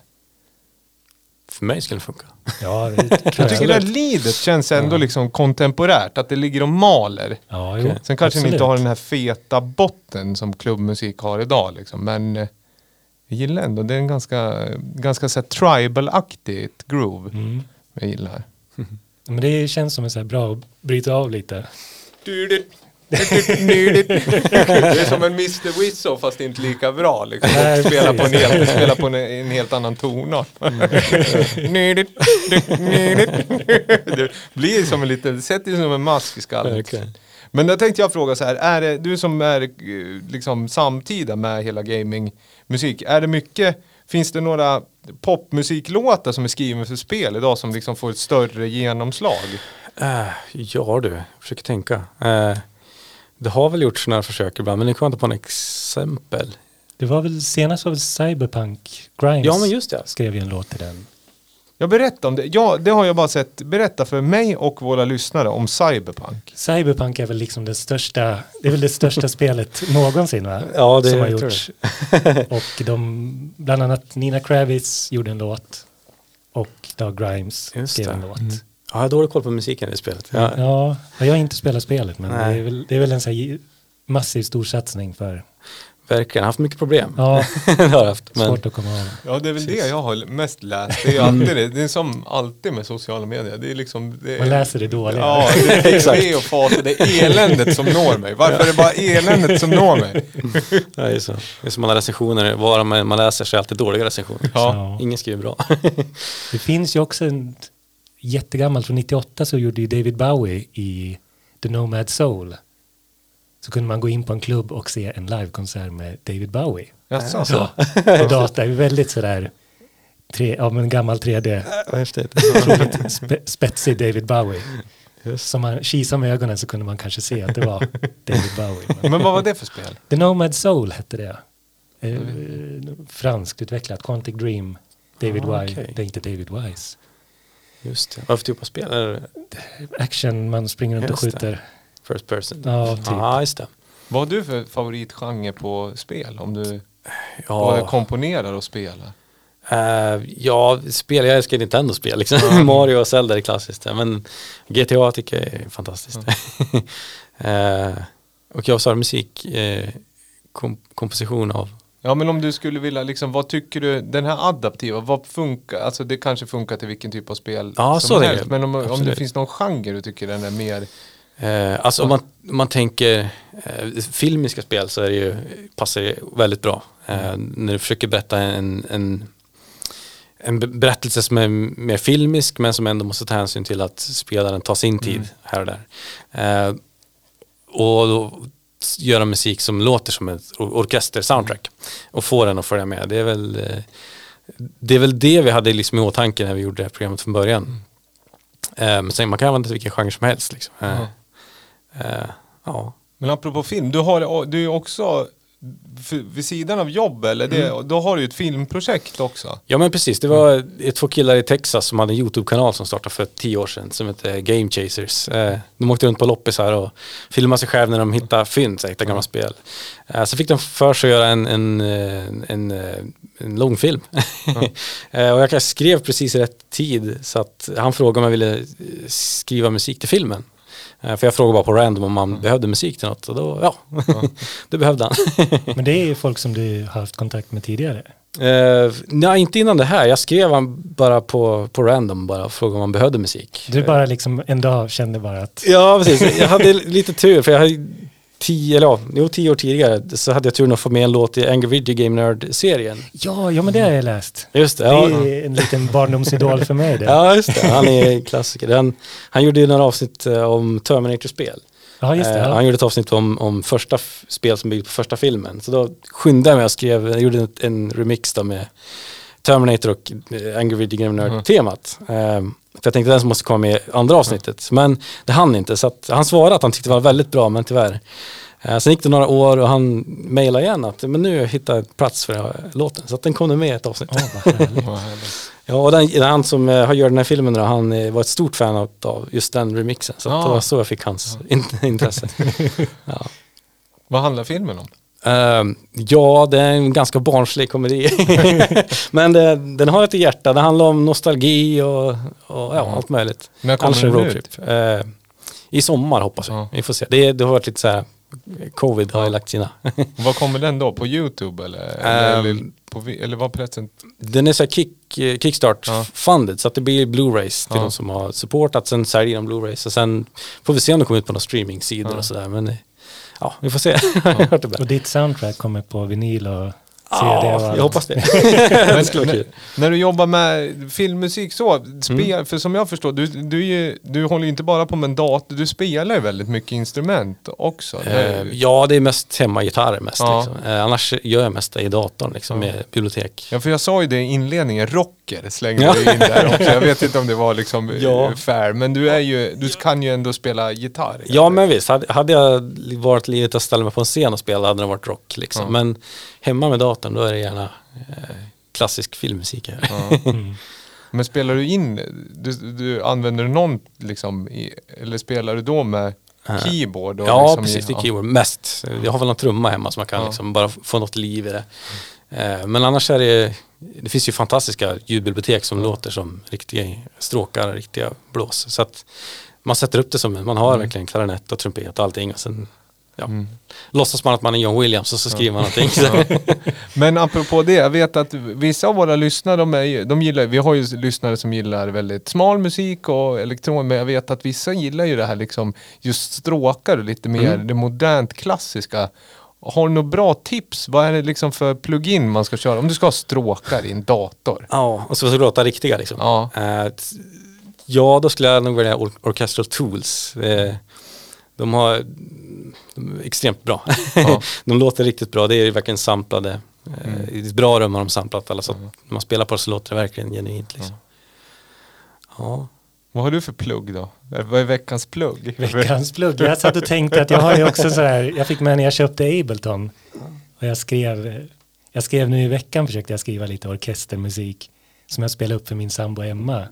För mig skulle det funka. Ja, Jag tycker det här lidet känns ändå liksom kontemporärt, att det ligger och maler. Ja, jo, Sen kanske ni inte absolut. har den här feta botten som klubbmusik har idag liksom, men eh, jag gillar ändå, det är en ganska, ganska tribal-aktigt groove Mm. jag gillar. Men det känns som en så bra att bryta av lite. Det är som en Mr. Wizzo fast inte lika bra liksom. Nej, Spela på en helt, spela på en, en helt annan tonart. Det blir som en liten, sätter sig som en mask i skallen. Verkligen. Men då tänkte jag fråga så här, är det, du som är liksom samtida med hela gamingmusik, är det mycket, finns det några popmusiklåtar som är skrivna för spel idag som liksom får ett större genomslag? Äh, ja du, jag försöker tänka. Äh, det har väl gjorts sådana försök ibland, men nu kommer jag inte på en exempel. Det var väl senast var väl Cyberpunk Grimes Ja, men just det. skrev ju en låt till den. Jag berättar om det. Ja, det har jag bara sett. Berätta för mig och våra lyssnare om Cyberpunk. Cyberpunk är väl liksom det största, det är väl det största spelet någonsin va? Ja, det Som har gjorts. och de, bland annat Nina Kravitz gjorde en låt och Doug Grimes Just skrev det. en låt. Ja, jag har dålig koll på musiken i det spelet. Ja. Ja, jag har inte spelat spelet men det är, väl, det är väl en så här massiv storsatsning för, Verkligen, haft mycket problem. ja, det har jag haft. Men, svårt att komma av. Ja, det är väl det jag har mest läst. Det är alltid det. Det är som alltid med sociala medier. Det är liksom... Det är, Man läser det dåliga. Ja, det är Exakt. det och fas. Det är eländet som når mig. Varför är det bara eländet som når mig? ja, det är så. Det är som alla recensioner, vara man, man läser så är alltid dåliga recensioner. Ja. Ingen skriver bra. Det finns ju också en jättegammal från 98 så gjorde ju David Bowie i The Nomad Soul. Så kunde man gå in på en klubb och se en livekonsert med David Bowie. Jaså? Så, på data väldigt sådär, tre, ja men gammal 3D, Vad häftigt. spe, spetsig David Bowie. Just. Som man kisade med ögonen så kunde man kanske se att det var David Bowie. Men vad var det för spel? The Nomad Soul hette det. Eh, franskt utvecklat, Quantic Dream, David Ah, Wise, okej. det är inte David Wise. Just det. Vad för typ av spel? Är det Action, man springer runt och Just det. skjuter. first person? Ja, typ. Ja, just det. Vad har du för favoritgenre på spel? Om du Ja, både komponerar och spelar? Eh, ja, spel, jag älskar Nintendo-spel liksom. Mario och Zelda är klassiskt. Men GTA tycker jag är fantastiskt. Eh, och jag sa musik, eh, kom, komposition av Ja men om du skulle vilja liksom, vad tycker du, den här adaptiva, vad funkar, alltså det kanske funkar till vilken typ av spel Ja, som så helst. Men om, om det finns någon genre du tycker den är mer, Eh, alltså om man, man tänker eh, filmiska spel så är det ju, passar det väldigt bra. Eh, när du försöker berätta en, en, en be- berättelse som är mer filmisk men som ändå måste ta hänsyn till att spelaren tar sin tid här och där. Eh, och då göra musik som låter som ett or- orkester-soundtrack och få den att följa med. Det är väl, eh, det, är väl det vi hade liksom i åtanke när vi gjorde det här programmet från början. Eh, men sen man kan använda vilken genre som helst. Liksom. Ja. eh, ja. men apropå film, du har du är också, vid sidan av jobb eller det, Mm. då har du ju ett filmprojekt också. ja men precis, det var ett två killar i Texas som hade en YouTube-kanal som startade för tio år sedan som hette Game Chasers. Eh, de åkte runt på loppisar och filmade sig själva när de hittade fynd, så hittade gamla spel. Eh, så fick de för sig att göra en, en, eh, en, en långfilm. eh, och jag skrev precis i rätt tid så att han frågade om jag ville skriva musik till filmen. Eh, För jag frågade bara på random om man behövde musik till något och då, ja, det behövde han. Men det är ju folk som du har haft kontakt med tidigare. Eh, nej, inte innan det här. Jag skrev han bara på, på random bara och frågade om han behövde musik. Du bara liksom en dag kände bara att Ja, precis. Jag hade lite tur för jag tio, eller ja, jo, tio år tidigare så hade jag turen att få med en låt i Angry Video Game Nerd-serien. ja, ja men det har jag läst. Just det. Det Ja, är en liten barndomsidol för mig det. ja just det. Han är klassiker. Han, han gjorde ju några avsnitt eh, om Terminator-spel. Ja, just det. Eh, Ja. Han gjorde ett avsnitt om, om första spel som byggde på första filmen. Så då skyndade jag mig och skrev, jag gjorde en, en remix då med Terminator och eh, Angry Video Game Nerd-temat. Eh, för jag tänkte den som måste komma med i andra avsnittet. Men det hann inte. Så att han svarade att han tyckte det var väldigt bra, men tyvärr. Eh, sen gick det några år och han mejlade igen att men nu hittade jag plats för den här låten. Så att den kom nu med i ett avsnitt. Härligt. Ja, och den, han som eh, har gjort den här filmen då, han var ett stort fan av, just den remixen. Så Ah. det var så jag fick hans in, intresse. ja. Vad handlar filmen om? Ehm, ja, det är en ganska barnslig komedi. Men det, den har ett hjärta. Det handlar om nostalgi och, och ja, allt möjligt. När kommer den ut? Eh, I sommar hoppas jag. Ja. Vi får se. Det, det har varit lite så här, covid har ju lagt sina. Vad kommer den då? På YouTube eller? eller, Ehm. eller, på, eller vad present? Den är så kick, eh, kickstart Ja. funded så att det blir Blu-rays till de som har supportat. Sen säljer de Blu-rays och sen får vi se om det kommer ut på några streaming-sidor och sådär. Men ja, vi får se. Ja. Och ditt soundtrack kommer på vinyl och Ja, jag hoppas det. Det skulle vara när, kul. när du jobbar med filmmusik så, spel, Mm. för som jag förstår, du, du, ju, du håller ju inte bara på med en dator, du spelar ju väldigt mycket instrument också. Eh, ja, det är mest hemmagitarrer mest. Ja. Liksom. Eh, annars gör jag mest det i datorn liksom, med bibliotek. Ja, för jag sa ju det i inledningen, rocker slängde Ja. du in där också. Jag vet inte om det var liksom Ja. ja. fair, men du är ju, du kan ju ändå spela gitarr. Ja men visst, hade, hade jag varit livet att ställa mig på en scen och spela hade det varit rock liksom. Men hemma med datorn då är det gärna eh, klassisk filmmusik. Ja. Mm. Men spelar du in, du, du använder du någon liksom, i, eller spelar du då med keyboard? Och Ja, liksom precis. i, Det är keyword. Mest. Jag har väl någon trumma hemma som man kan Ja. liksom bara få något liv i det. Eh, Men annars är det, det finns ju fantastiska ljudbibliotek som låter som riktiga stråkar, riktiga blås. Så att man sätter upp det som, man har verkligen klarinett och trumpet och allting och sen ja, Mm. låtsas man att man är John Williams och så skriver man någonting. Så, Men apropå det, jag vet att vissa av våra lyssnare, de, är, de gillar, vi har ju lyssnare som gillar väldigt smal musik och elektron, men jag vet att vissa gillar ju det här liksom, just stråkar och lite mer Mm. det modernt klassiska. Har du några bra tips? Vad är det liksom för plugin man ska köra? Om du ska ha stråkar i en dator. ja, och så ska det låta riktiga liksom. Ja. T- Ja, då skulle jag nog välja Or- Orchestral Tools. Eh, De har de är extremt bra. Ja. de låter riktigt bra, det är verkligen samplade. Eh, Mm. I ett bra rum har de samplat alla så att när man spelar på det så låter det verkligen genuint. Liksom. Ja. Vad har du för plugg då? Vad är veckans plugg? Veckans plugg. Jag satt och tänkte att jag har ju också så här, jag fick med när jag köpte Ableton. Och jag skrev, jag skrev nu i veckan försökte jag skriva lite orkestermusik som jag spelade upp för min sambo Emma.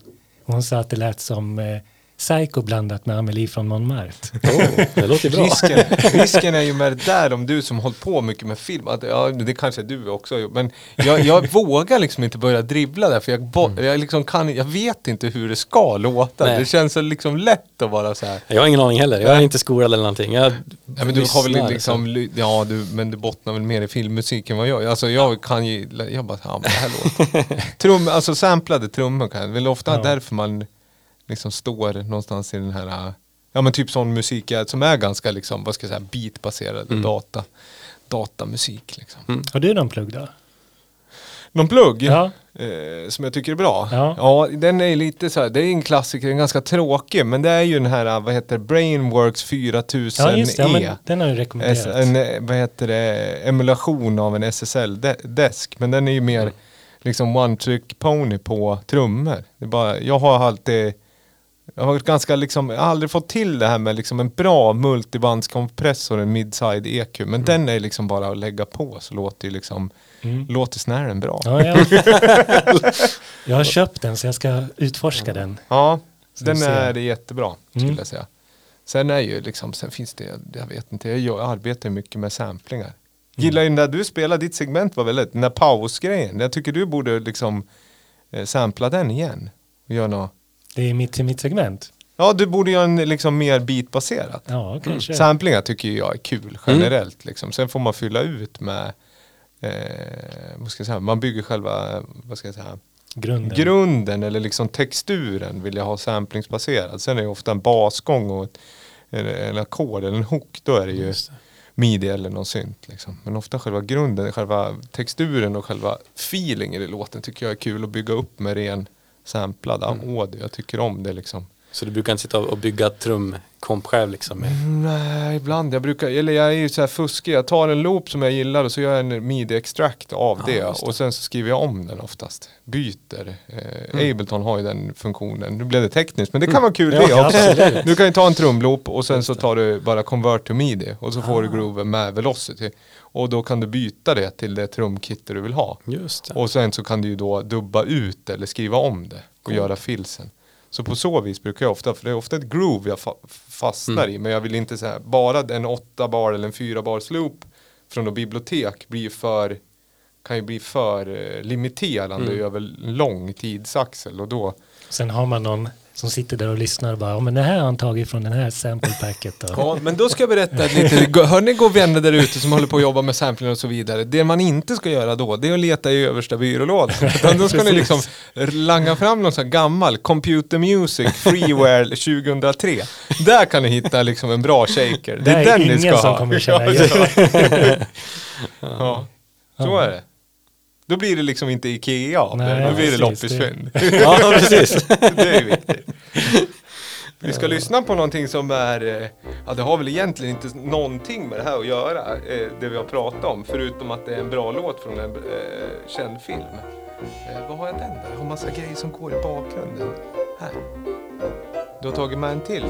Och hon sa att det lät som eh, Psycho blandat med Amelie från Montmartre. Oh, det låter bra. Risken, risken är ju med det där om du som hållit på mycket med film, att, ja, det kanske du också har gjort, men jag, jag vågar liksom inte börja dribbla där för jag, bo, jag, liksom kan, jag vet inte hur det ska låta. Nej. Det känns så liksom lätt att vara så här. Jag har ingen aning heller, jag är inte skolad eller någonting. Jag Ja, men du har väl liksom, ja du, men du bottnar väl mer i filmmusik än vad jag Alltså jag kan ju, jag bara, ja men det här låter. Trum, alltså samplade trummor kan jag, väl ofta Ja. därför man liksom står någonstans i den här, ja men typ sån musik är- som är ganska liksom, vad ska jag säga, beatbaserad Mm. data, datamusik liksom. Har du någon plugg då? Någon plugg Ja. eh, som jag tycker är bra? Ja. den är lite så här, det är en klassiker, den är ganska tråkig, men det är ju den här, vad heter Brainworks 4000 Ja, just det. Ja, E. men den har du rekommenderat. En, vad heter det, emulation av en SSL-desk. Men den är ju mer liksom one trick pony på trummor. Det är bara, jag har alltid, jag har ganska liksom, jag har aldrig fått till det här med liksom en bra multibandskompressor, en midside EQ. Men den är liksom bara att lägga på så låter ju liksom, Mm. låter snären bra. Ja, ja. jag har köpt den så jag ska utforska den. Ja, Så den är jättebra skulle Mm. jag säga. Sen är ju liksom, sen finns det, jag vet inte, jag arbetar mycket med samplingar. Gillar ju när du spelar, ditt segment var väldigt, den där pausgrejen. Jag tycker du borde liksom eh, sampla den igen. Och göra nå- Det är mitt till mitt segment. Ja, du borde göra en liksom mer beatbaserat. Ja, kanske. Samplingar tycker jag är kul generellt. Liksom. Sen får man fylla ut med, eh, vad ska jag säga, man bygger själva, vad ska jag säga, Grunden. grunden eller liksom texturen vill jag ha samplingsbaserad. Sen är det ofta en basgång och ett, eller en ackord eller en hook. Då är det ju det. midi eller någon synt. Liksom. Men ofta själva grunden, själva texturen och själva feelingen i låten tycker jag är kul att bygga upp med ren samplad audio. Jag tycker om det liksom. Så du brukar inte sitta och bygga trumkomp själv liksom? Med. Nej, ibland. Jag brukar, eller jag är ju så här fuskig. Jag tar en loop som jag gillar och så gör jag en midi-extract av Ja, det. det. Och sen så skriver jag om den oftast. Byter. Eh, Ableton har ju den funktionen. Nu blev det tekniskt, men det kan vara kul det Ja, också. absolut. Du kan ju ta en trumloop och sen så tar du bara convert to midi. Och så får du grooven med velocity. Och då kan du byta det till det trumkit du vill ha. Just det. Och sen så kan du ju då dubba ut eller skriva om det och göra filsen. Så på så vis brukar jag ofta, för det är ofta ett groove jag fa- fastnar i, men jag vill inte säga bara en åtta bar eller en fyra bars loop från ett bibliotek blir för, kan ju bli för eh, limiterande över en lång tidsaxel och då, Sen har man någon som sitter där och lyssnar och bara, ja men det här har han tagit från den här sample packet då. Ja, men då ska jag berätta lite. Hör ni god vänner där ute som håller på att jobba med sampling och så vidare. Det man inte ska göra då, det är att leta i översta byrålådan. Utan då ska ni liksom langa fram någon sån här gammal Computer Music Freeware 2003. Där kan ni hitta liksom en bra shaker. Det Det är, är den ni ingen ska som ha. kommer känna igen. ja, så är det. Då blir det liksom inte Ikea av Nej, det, då blir det loppisfynd. Ja, precis. det är viktigt. Vi ska lyssna på någonting som är, eh, ja det har väl egentligen inte någonting med det här att göra, eh, det vi har pratat om, förutom att det är en bra låt från en eh, känd film. Eh, vad har jag den där? Jag har massa grejer som går i bakgrunden. Här. Du har tagit med en till.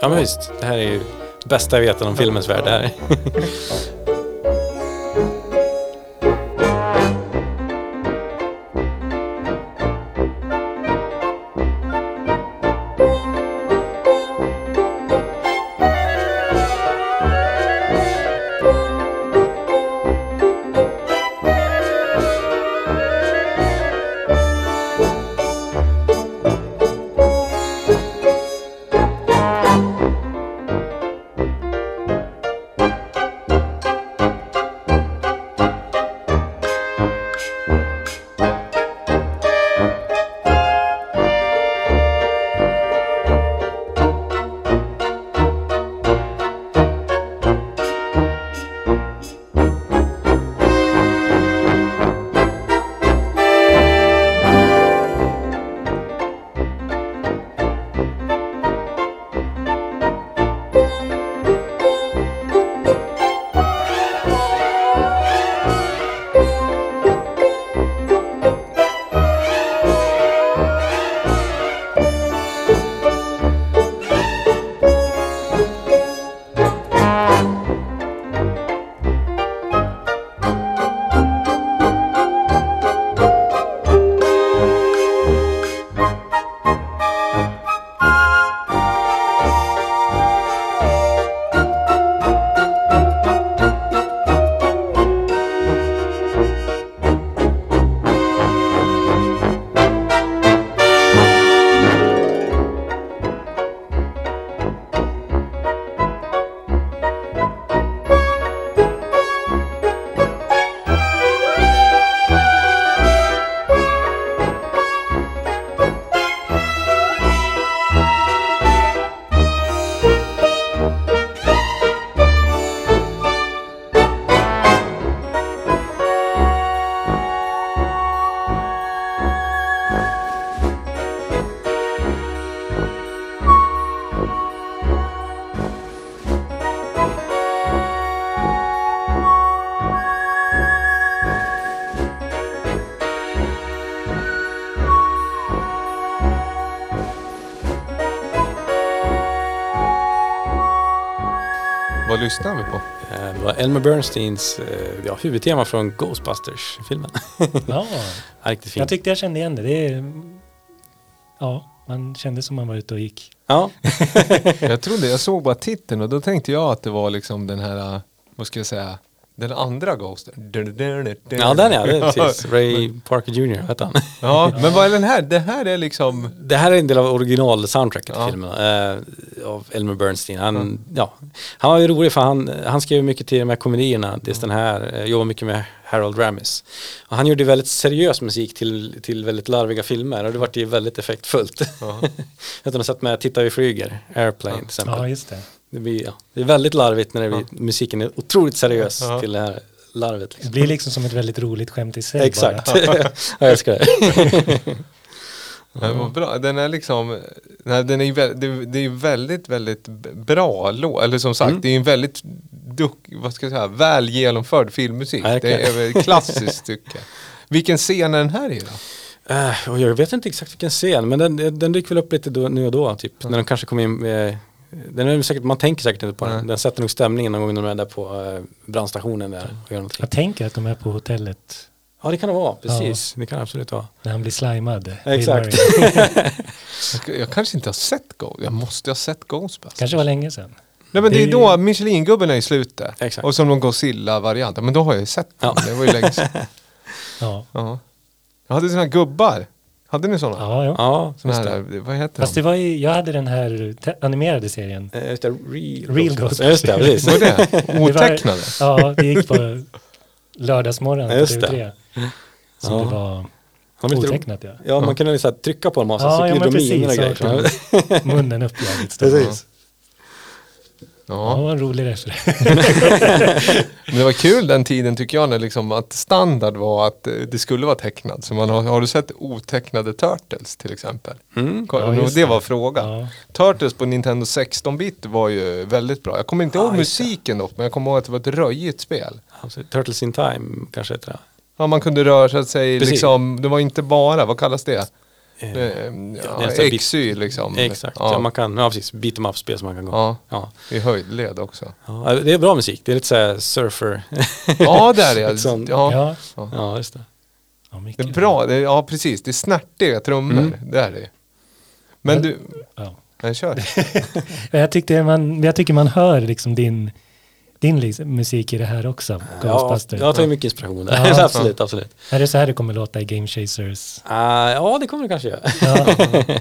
Ja men visst, det här är ju bästa jag vet om filmens värld. Det här. Lyssnar vi på? Eh, Det var Elmer Bernsteins eh, ja, huvudtema från Ghostbusters-filmen. Ja, jag tyckte jag kände igen det. det är, ja, man kände som man var ute och gick. Ja, Jag trodde, jag såg bara titeln och då tänkte jag att det var liksom den här, vad ska jag säga, den andra Ghosten. ja den ja, det är precis. Ray Parker Jr. hette han. Ja, men vad är den här? Det här är liksom, Det här är en del av original-soundtracket till Ja. filmen eh, av Elmer Bernstein. Han, ja, han var ju rolig för han, han skrev mycket till de här komedierna, dels den här, eh, jobbade mycket med Harold Ramis. Och han gjorde väldigt seriös musik till, till väldigt larviga filmer och det vart ju väldigt effektfullt. Ja. Jag har sett med Titta vi flyger, Airplane till exempel. Ja, just det. Det, blir, ja, det är väldigt larvigt när det blir, musiken är otroligt seriös Ja. till det här larvet. Det Liksom. blir liksom som ett väldigt roligt skämt i sig. Exakt, Bara. jag älskar det. den var bra. Den är liksom, nej, den är ju det, det är ju väldigt, väldigt bra låt. Eller som sagt, Mm. det är en väldigt, duck, vad ska jag säga, väl genomförd filmmusik. Verkligen. Det är väl ett klassiskt stycke. Vilken scen är den här i då? Uh, jag vet inte exakt vilken scen, men den, den dyker väl upp lite då, nu och då, typ. När de kanske kommer in med, den är säkert, man tänker säkert inte på den. Den sätter nog stämningen någon gång när de är där på uh, brandstationen där och gör någonting. Jag tänker att de är på hotellet Ja, det kan det vara, precis. Det kan det absolut vara. när han blir slimad. Exakt. Jag, jag kanske inte har sett Ghost. Jag måste ha sett Ghostbusters. Kanske var länge sedan. Nej men det Det är då Michelin-gubben är i slutet. Exakt. Och som någon Godzilla-variant. Men då har jag ju sett den. Ja. Det var ju länge sedan. Ja, Ja. Jag hade sådana här gubbar. Hade ni sådana? ja, ja. Ja, Såna här, det. vad heter Fast de? det var ju, jag hade den här animerade serien. Eh, Just det, Real, Real Ghostbusters. Just det, precis. Vad är det? Det var- Otecknade? Ja, det gick på lördagsmorgon på Just det. TV3. Som Ja. det var var otecknat ja. Ja, man kunde liksom trycka på dem och så, Ja, så ja, men precis. grejer. Så munnen upp jävligt stor. Precis. Ja, Ja. det var en rolig referens. Men det var kul den tiden tycker jag när liksom att standard var att eh, det skulle vara tecknad. Så man har, har du sett otecknade Turtles till exempel? Mm. Ja, det var frågan. Ja. Turtles på Nintendo 16-bit var ju väldigt bra. Jag kommer inte Ja, ihåg musiken dock, men jag kommer ihåg att det var ett röjigt spel. Absolut. Turtles in time kanske heter det. Ja, man kunde röra sig Precis. liksom, det var inte bara, vad kallas det? Eh, Eh, det Ja, XY liksom. Exakt, ja. Ja, man kan, ja precis, beat em up-spel som man kan gå. ja, Ja. i höjdled också. Ja, det är bra musik, det är lite såhär surfer. Ja, där är det. Ja, Ja, ja, just det. ja, det är bra. Det är, ja, precis. Det är snärtiga trummor. Mm. Det är det. Men Men- du, Ja. nej, kör. Men Jag, tyckte man, jag tycker man hör liksom din, din liksom musik i det här också. Ja, jag tar ju mycket inspiration där. Ja. absolut, absolut. Är det så här det kommer låta i Game Chasers? Ah, ja, det kommer det kanske göra. Ja,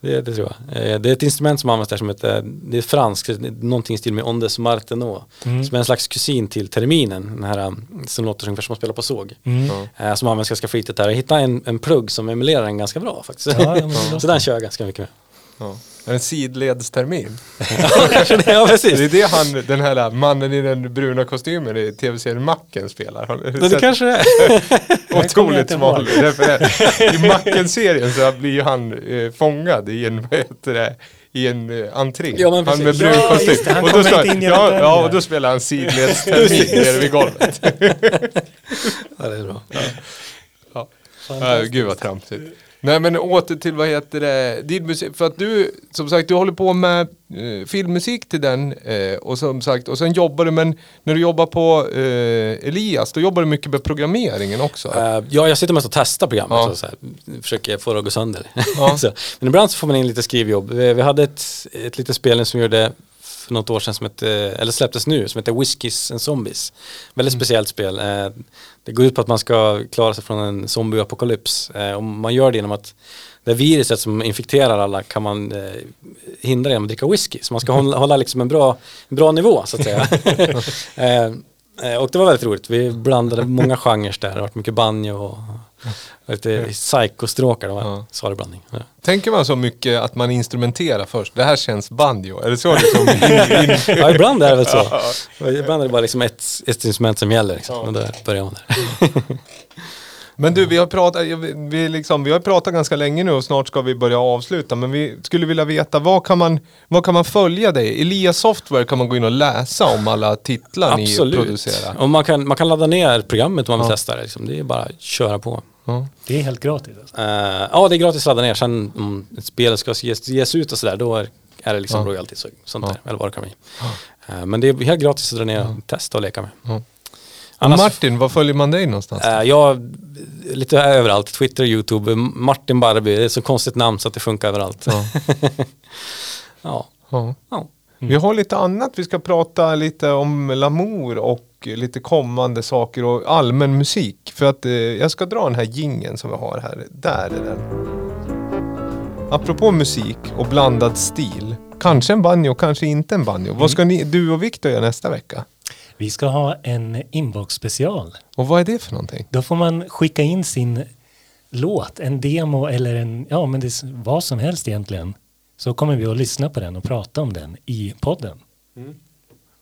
det, det tror jag. Eh, Det är ett instrument som används där som heter, det är franskt, någonting i stil med Ondes Martenot. Mm. Som är en slags kusin till terminen, den här um, som låter ungefär som man spelar på såg. mm. Eh, Som används ganska flitigt där. Jag hittade en, en plugg som emulerar den ganska bra faktiskt. Ja, Så den kör jag ganska mycket med. Ja. En sidledstermin. ja, kanske det, ja precis. Det är det han, den här mannen i den bruna kostymen i tv-serien Macken spelar. Har du Det, kanske det är. Otroligt smal. I Macken-serien så blir ju han eh, fångad i en, vad heter det, i en eh, entring. Ja, han med brun Ja, kostym. det, och då in genom ja, ja, och då spelar han sidledstermin nere vid golvet. Ja, det är bra. Ja. Ja, gud vad tramsigt. Nej men åter till vad heter det, din musik, för att du som sagt du håller på med eh, filmmusik till den eh, och som sagt och sen jobbar du men när du jobbar på eh, Elias då jobbar du mycket med programmeringen också. Eh, ja, jag sitter mest och testar programmet Ja. och så här, försöker få det att gå sönder. Ja. så, men ibland så får man in lite skrivjobb. Vi, vi hade ett, ett litet spel som gjorde för något år sedan som hette, eller släpptes nu, som heter Whiskies and Zombies. Väldigt speciellt spel. Eh, det går ut på att man ska klara sig från en zombieapokalyps. Eh, och man gör det genom att det viruset som infekterar alla kan man eh, hindra genom att dricka whisky. Så man ska hålla, hålla liksom en bra, en bra nivå så att säga. eh, eh, och det var väldigt roligt. Vi blandade många genrer där. Det har varit mycket banjo och lite psykostråkar. Det var Ja. en salig blandning. Ja. Tänker man så mycket att man instrumenterar först, det här känns banjo, är det så liksom? Ja, ibland är det väl så. Ibland är det bara liksom ett, ett instrument som gäller. Liksom. Och där börjar man där. Men du, vi har, pratat, vi, liksom, vi har pratat ganska länge nu och snart ska vi börja avsluta. Men vi skulle vilja veta, vad kan man, vad kan man följa dig? Elias Software kan man gå in och läsa om alla titlar ni producerar. Och man kan, man kan ladda ner programmet om man vill Ja. testa det. Liksom. Det är bara att köra på. Ja. det är helt gratis. Alltså. Eh, ja, det är gratis att ladda ner. Sen om ett spel ska ges, ges ut och sådär, då är, är det liksom Ja. royalties och sånt Ja. där, eller vad det kan bli. Eh, Men det är helt gratis att dra ner och testa och leka med. Ja. Annars, Martin, var följer man dig någonstans? eh, jag, lite överallt, Twitter, YouTube, Martin Barby, det är så konstigt namn så att det funkar överallt. Ja. Vi har lite annat, vi ska prata lite om Lamour och lite kommande saker och allmän musik. För att eh, jag ska dra den här gingen som vi har här. Där är den. Apropå musik och blandad stil. Kanske en banjo, kanske inte en banjo. Vad ska ni, du och Viktor göra nästa vecka? Vi ska ha en inbox special. Och vad är det för någonting? Då får man skicka in sin låt, en demo eller en, ja men det vad som helst egentligen. Så kommer vi att lyssna på den och prata om den i podden.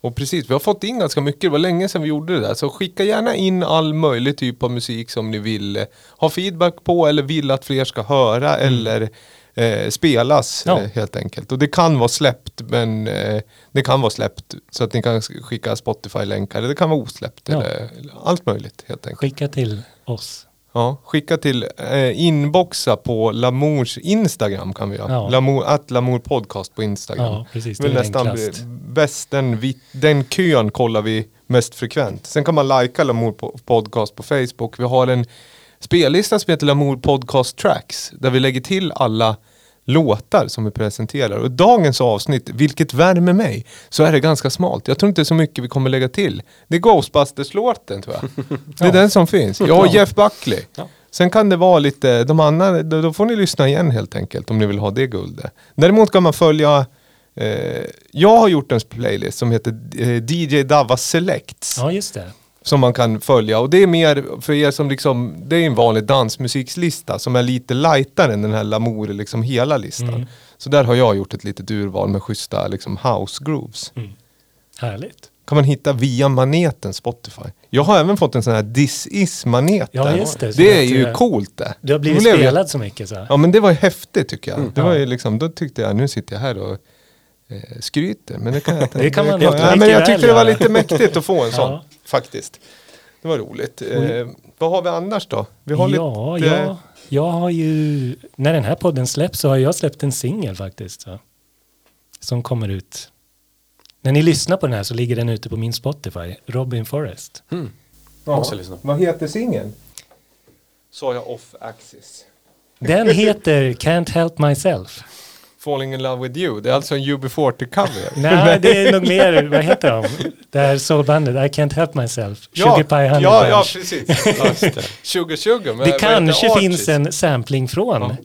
Och precis, vi har fått in ganska mycket. Det var länge sedan vi gjorde det där. Så skicka gärna in all möjlig typ av musik som ni vill eh, ha feedback på eller vill att fler ska höra eller eh, spelas Ja. eh, helt enkelt. Och det kan vara släppt men eh, det kan vara släppt så att ni kan skicka Spotify-länkar. Det kan vara osläppt Ja. eller allt möjligt helt enkelt. Skicka till oss. Ja, skicka till eh, inboxa på Lamours Instagram kan vi göra. Ja. Lamour, att Lamour podcast på Instagram. Ja, precis. Det är nästan enklast. bäst, den, vi, den kön kollar vi mest frekvent. Sen kan man likea Lamour po- podcast på Facebook. Vi har en spellista som heter Lamour podcast tracks där vi lägger till alla låtar som vi presenterar. Och dagens avsnitt, vilket värmer mig, så är det ganska smalt. Jag tror inte så mycket vi kommer lägga till. Det är Ghostbusters-låten tror jag. Det är den som finns. Jag och Jeff Buckley. Ja. Sen kan det vara lite, de andra, då, då får ni lyssna igen helt enkelt om ni vill ha det guldet. Däremot kan man följa, eh, jag har gjort en playlist som heter eh, DJ Dava Selects. Ja, just det. Som man kan följa och det är mer för er som liksom, det är en vanlig dansmusikslista som är lite lightare än den här Lamour, liksom hela listan. Mm. Så där har jag gjort ett litet urval med schyssta liksom house grooves. Härligt. Kan man hitta via maneten Spotify. Jag har även fått en sån här This is-manet. Ja, just det. Det är ju eh, coolt det. Du har blivit blev jag- spelad så mycket så. Ja men det var ju häftigt tycker jag. det Ja. var ju liksom, då tyckte jag, nu sitter jag här och eh, skryter. Men det kan jag inte. Det kan man ja, mycket men jag tyckte det var lite mäktigt att få en sån. Ja. Faktiskt. Det var roligt. Eh, vad har vi annars då? Vi har ja, lite... jag, jag har ju, när den här podden släpps så har jag släppt en singel faktiskt. Så, som kommer ut. När ni lyssnar på den här så ligger den ute på min Spotify, Robin Forrest. Mm. ja. Vad heter singeln? Sa jag off axis. Den heter Can't Help Myself. Falling in love with you. Det är alltså en UB40-cover. Nej, det är nog mer, vad heter de? Det här soulbandet, I Can't Help Myself. Ja, Sugar Pie Honey ja, ja, precis. Det. Sugar Sugar. men Det kanske heter finns en sampling från Ja.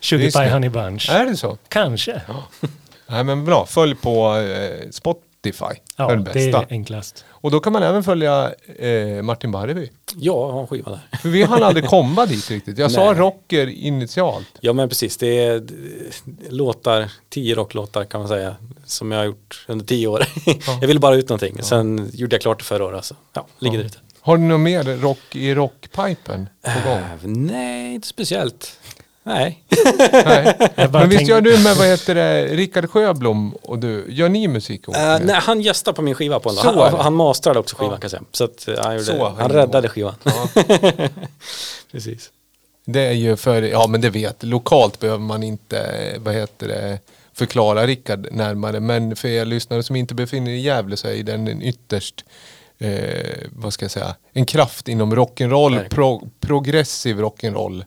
Sugar Pie det. Honey Bunch. Är det så? Kanske. Nej men bra, följ på eh, Spotify. Ja, det är det det bästa. är enklast. Och då kan man även följa eh, Martin Barreby. Ja, jag har en skiva där. För vi hann aldrig komma dit riktigt. Jag sa Nej. rocker initialt. Ja men precis, det är d- låtar, tio rocklåtar kan man säga, som jag har gjort under tio år. jag ville bara ut någonting, sen gjorde jag klart det förra året. Så, ja, ligger Ja. där ute. Har du något mer rock i rockpipen på gång? Äh, nej, inte speciellt. Nej. Nej. Men visst gör du med, vad heter det, Rickard Sjöblom och du, gör ni musik ihop? Uh, nej, han gästar på min skiva på en dag. Så Han, han mastrade också skivan Ja. kan jag säga. Så att, eh, han, gjorde, Så han räddade skivan. Ja. Precis. Det är ju för, ja men det vet, lokalt behöver man inte, eh, vad heter det, förklara Rickard närmare. Men för er lyssnare som inte befinner er i Gävle så är den en ytterst, eh, vad ska jag säga, en kraft inom rock'n'roll, pro, progressiv rock'n'roll.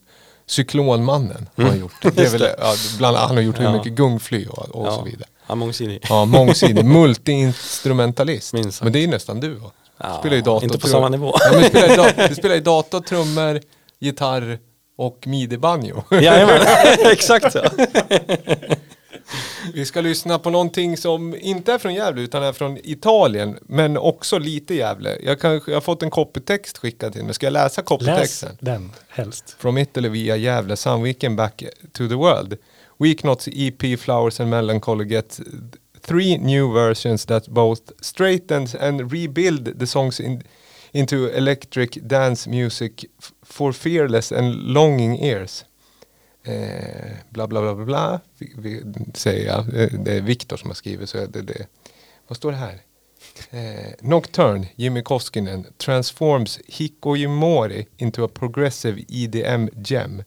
Cyklonmannen har han gjort. Det är väl, ja, bland, han har gjort hur Ja. mycket gungfly och, och ja. så vidare. Är mångsidig. Ja, mångsidig, multi-instrumentalist. Men det är ju nästan du va? Ja, spelar ju dator, inte på samma nivå. Ja, men spelar, ju da- du spelar ju dator, trummor, gitarr och midi-banjo. Jajamän, exakt så. Vi ska lyssna på någonting som inte är från Gävle utan är från Italien. Men också lite Gävle. Jag, kan, jag har fått en copytext skickad till mig. Ska jag läsa Läs copytexten? den helst. From Italy via Gävle, Some Weekend Back to the World. Weeknots EP Flowers and Melancholy get three new versions that both straightens and rebuild the songs in, into electric dance music for fearless and longing ears. Eh, bla bla bla bla bla, vi, vi, säger jag. Eh, det är Viktor som har skrivit så är det det. Vad står det här? Eh, Nocturne, Jimmy Koskinen, transforms Hikojimori into a progressive EDM gem.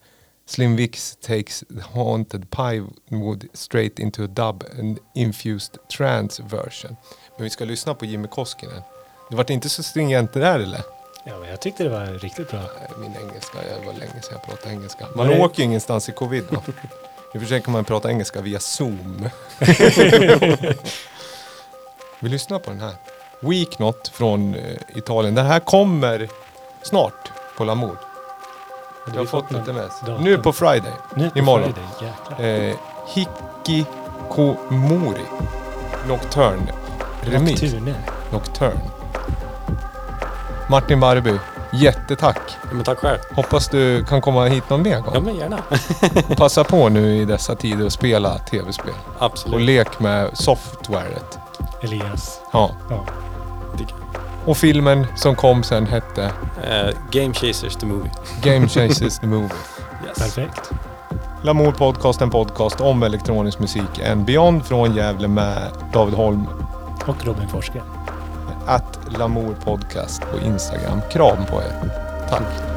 Slim Vix takes the haunted Pinewood straight into a dub and infused trance version. Men vi ska lyssna på Jimmy Koskinen. Det vart inte så stringent det där eller? Ja, men jag tyckte det var riktigt bra. Min engelska, det var länge sedan jag pratade engelska. Man Nej. åker ju ingenstans i covid då. Nu försöker man prata engelska via zoom. vi lyssnar på den här. Weeknot från eh, Italien. Den här kommer snart på Lamour. Jag har fått sms. datum? Nu på Friday. Nu på Imorgon. Friday. Eh, Hikikomori. Nocturne. Remix. Nocturne. Nocturne. Martin Barby, jättetack. Ja, men tack själv. Hoppas du kan komma hit någon mer gång. Ja men gärna. Passa på nu i dessa tider att spela tv-spel. Och Absolut. lek med softwaret. Elias. Ja. Ja. Och filmen som kom sen hette Eh, Game Chasers the Movie. Game Chasers the Movie. Yes. Perfekt. Lamour Podcast, en podcast om elektronisk musik and beyond från Gävle med David Holm. Och Robin Forske. Att Lamour Podcast på Instagram. Kram på er. Tack.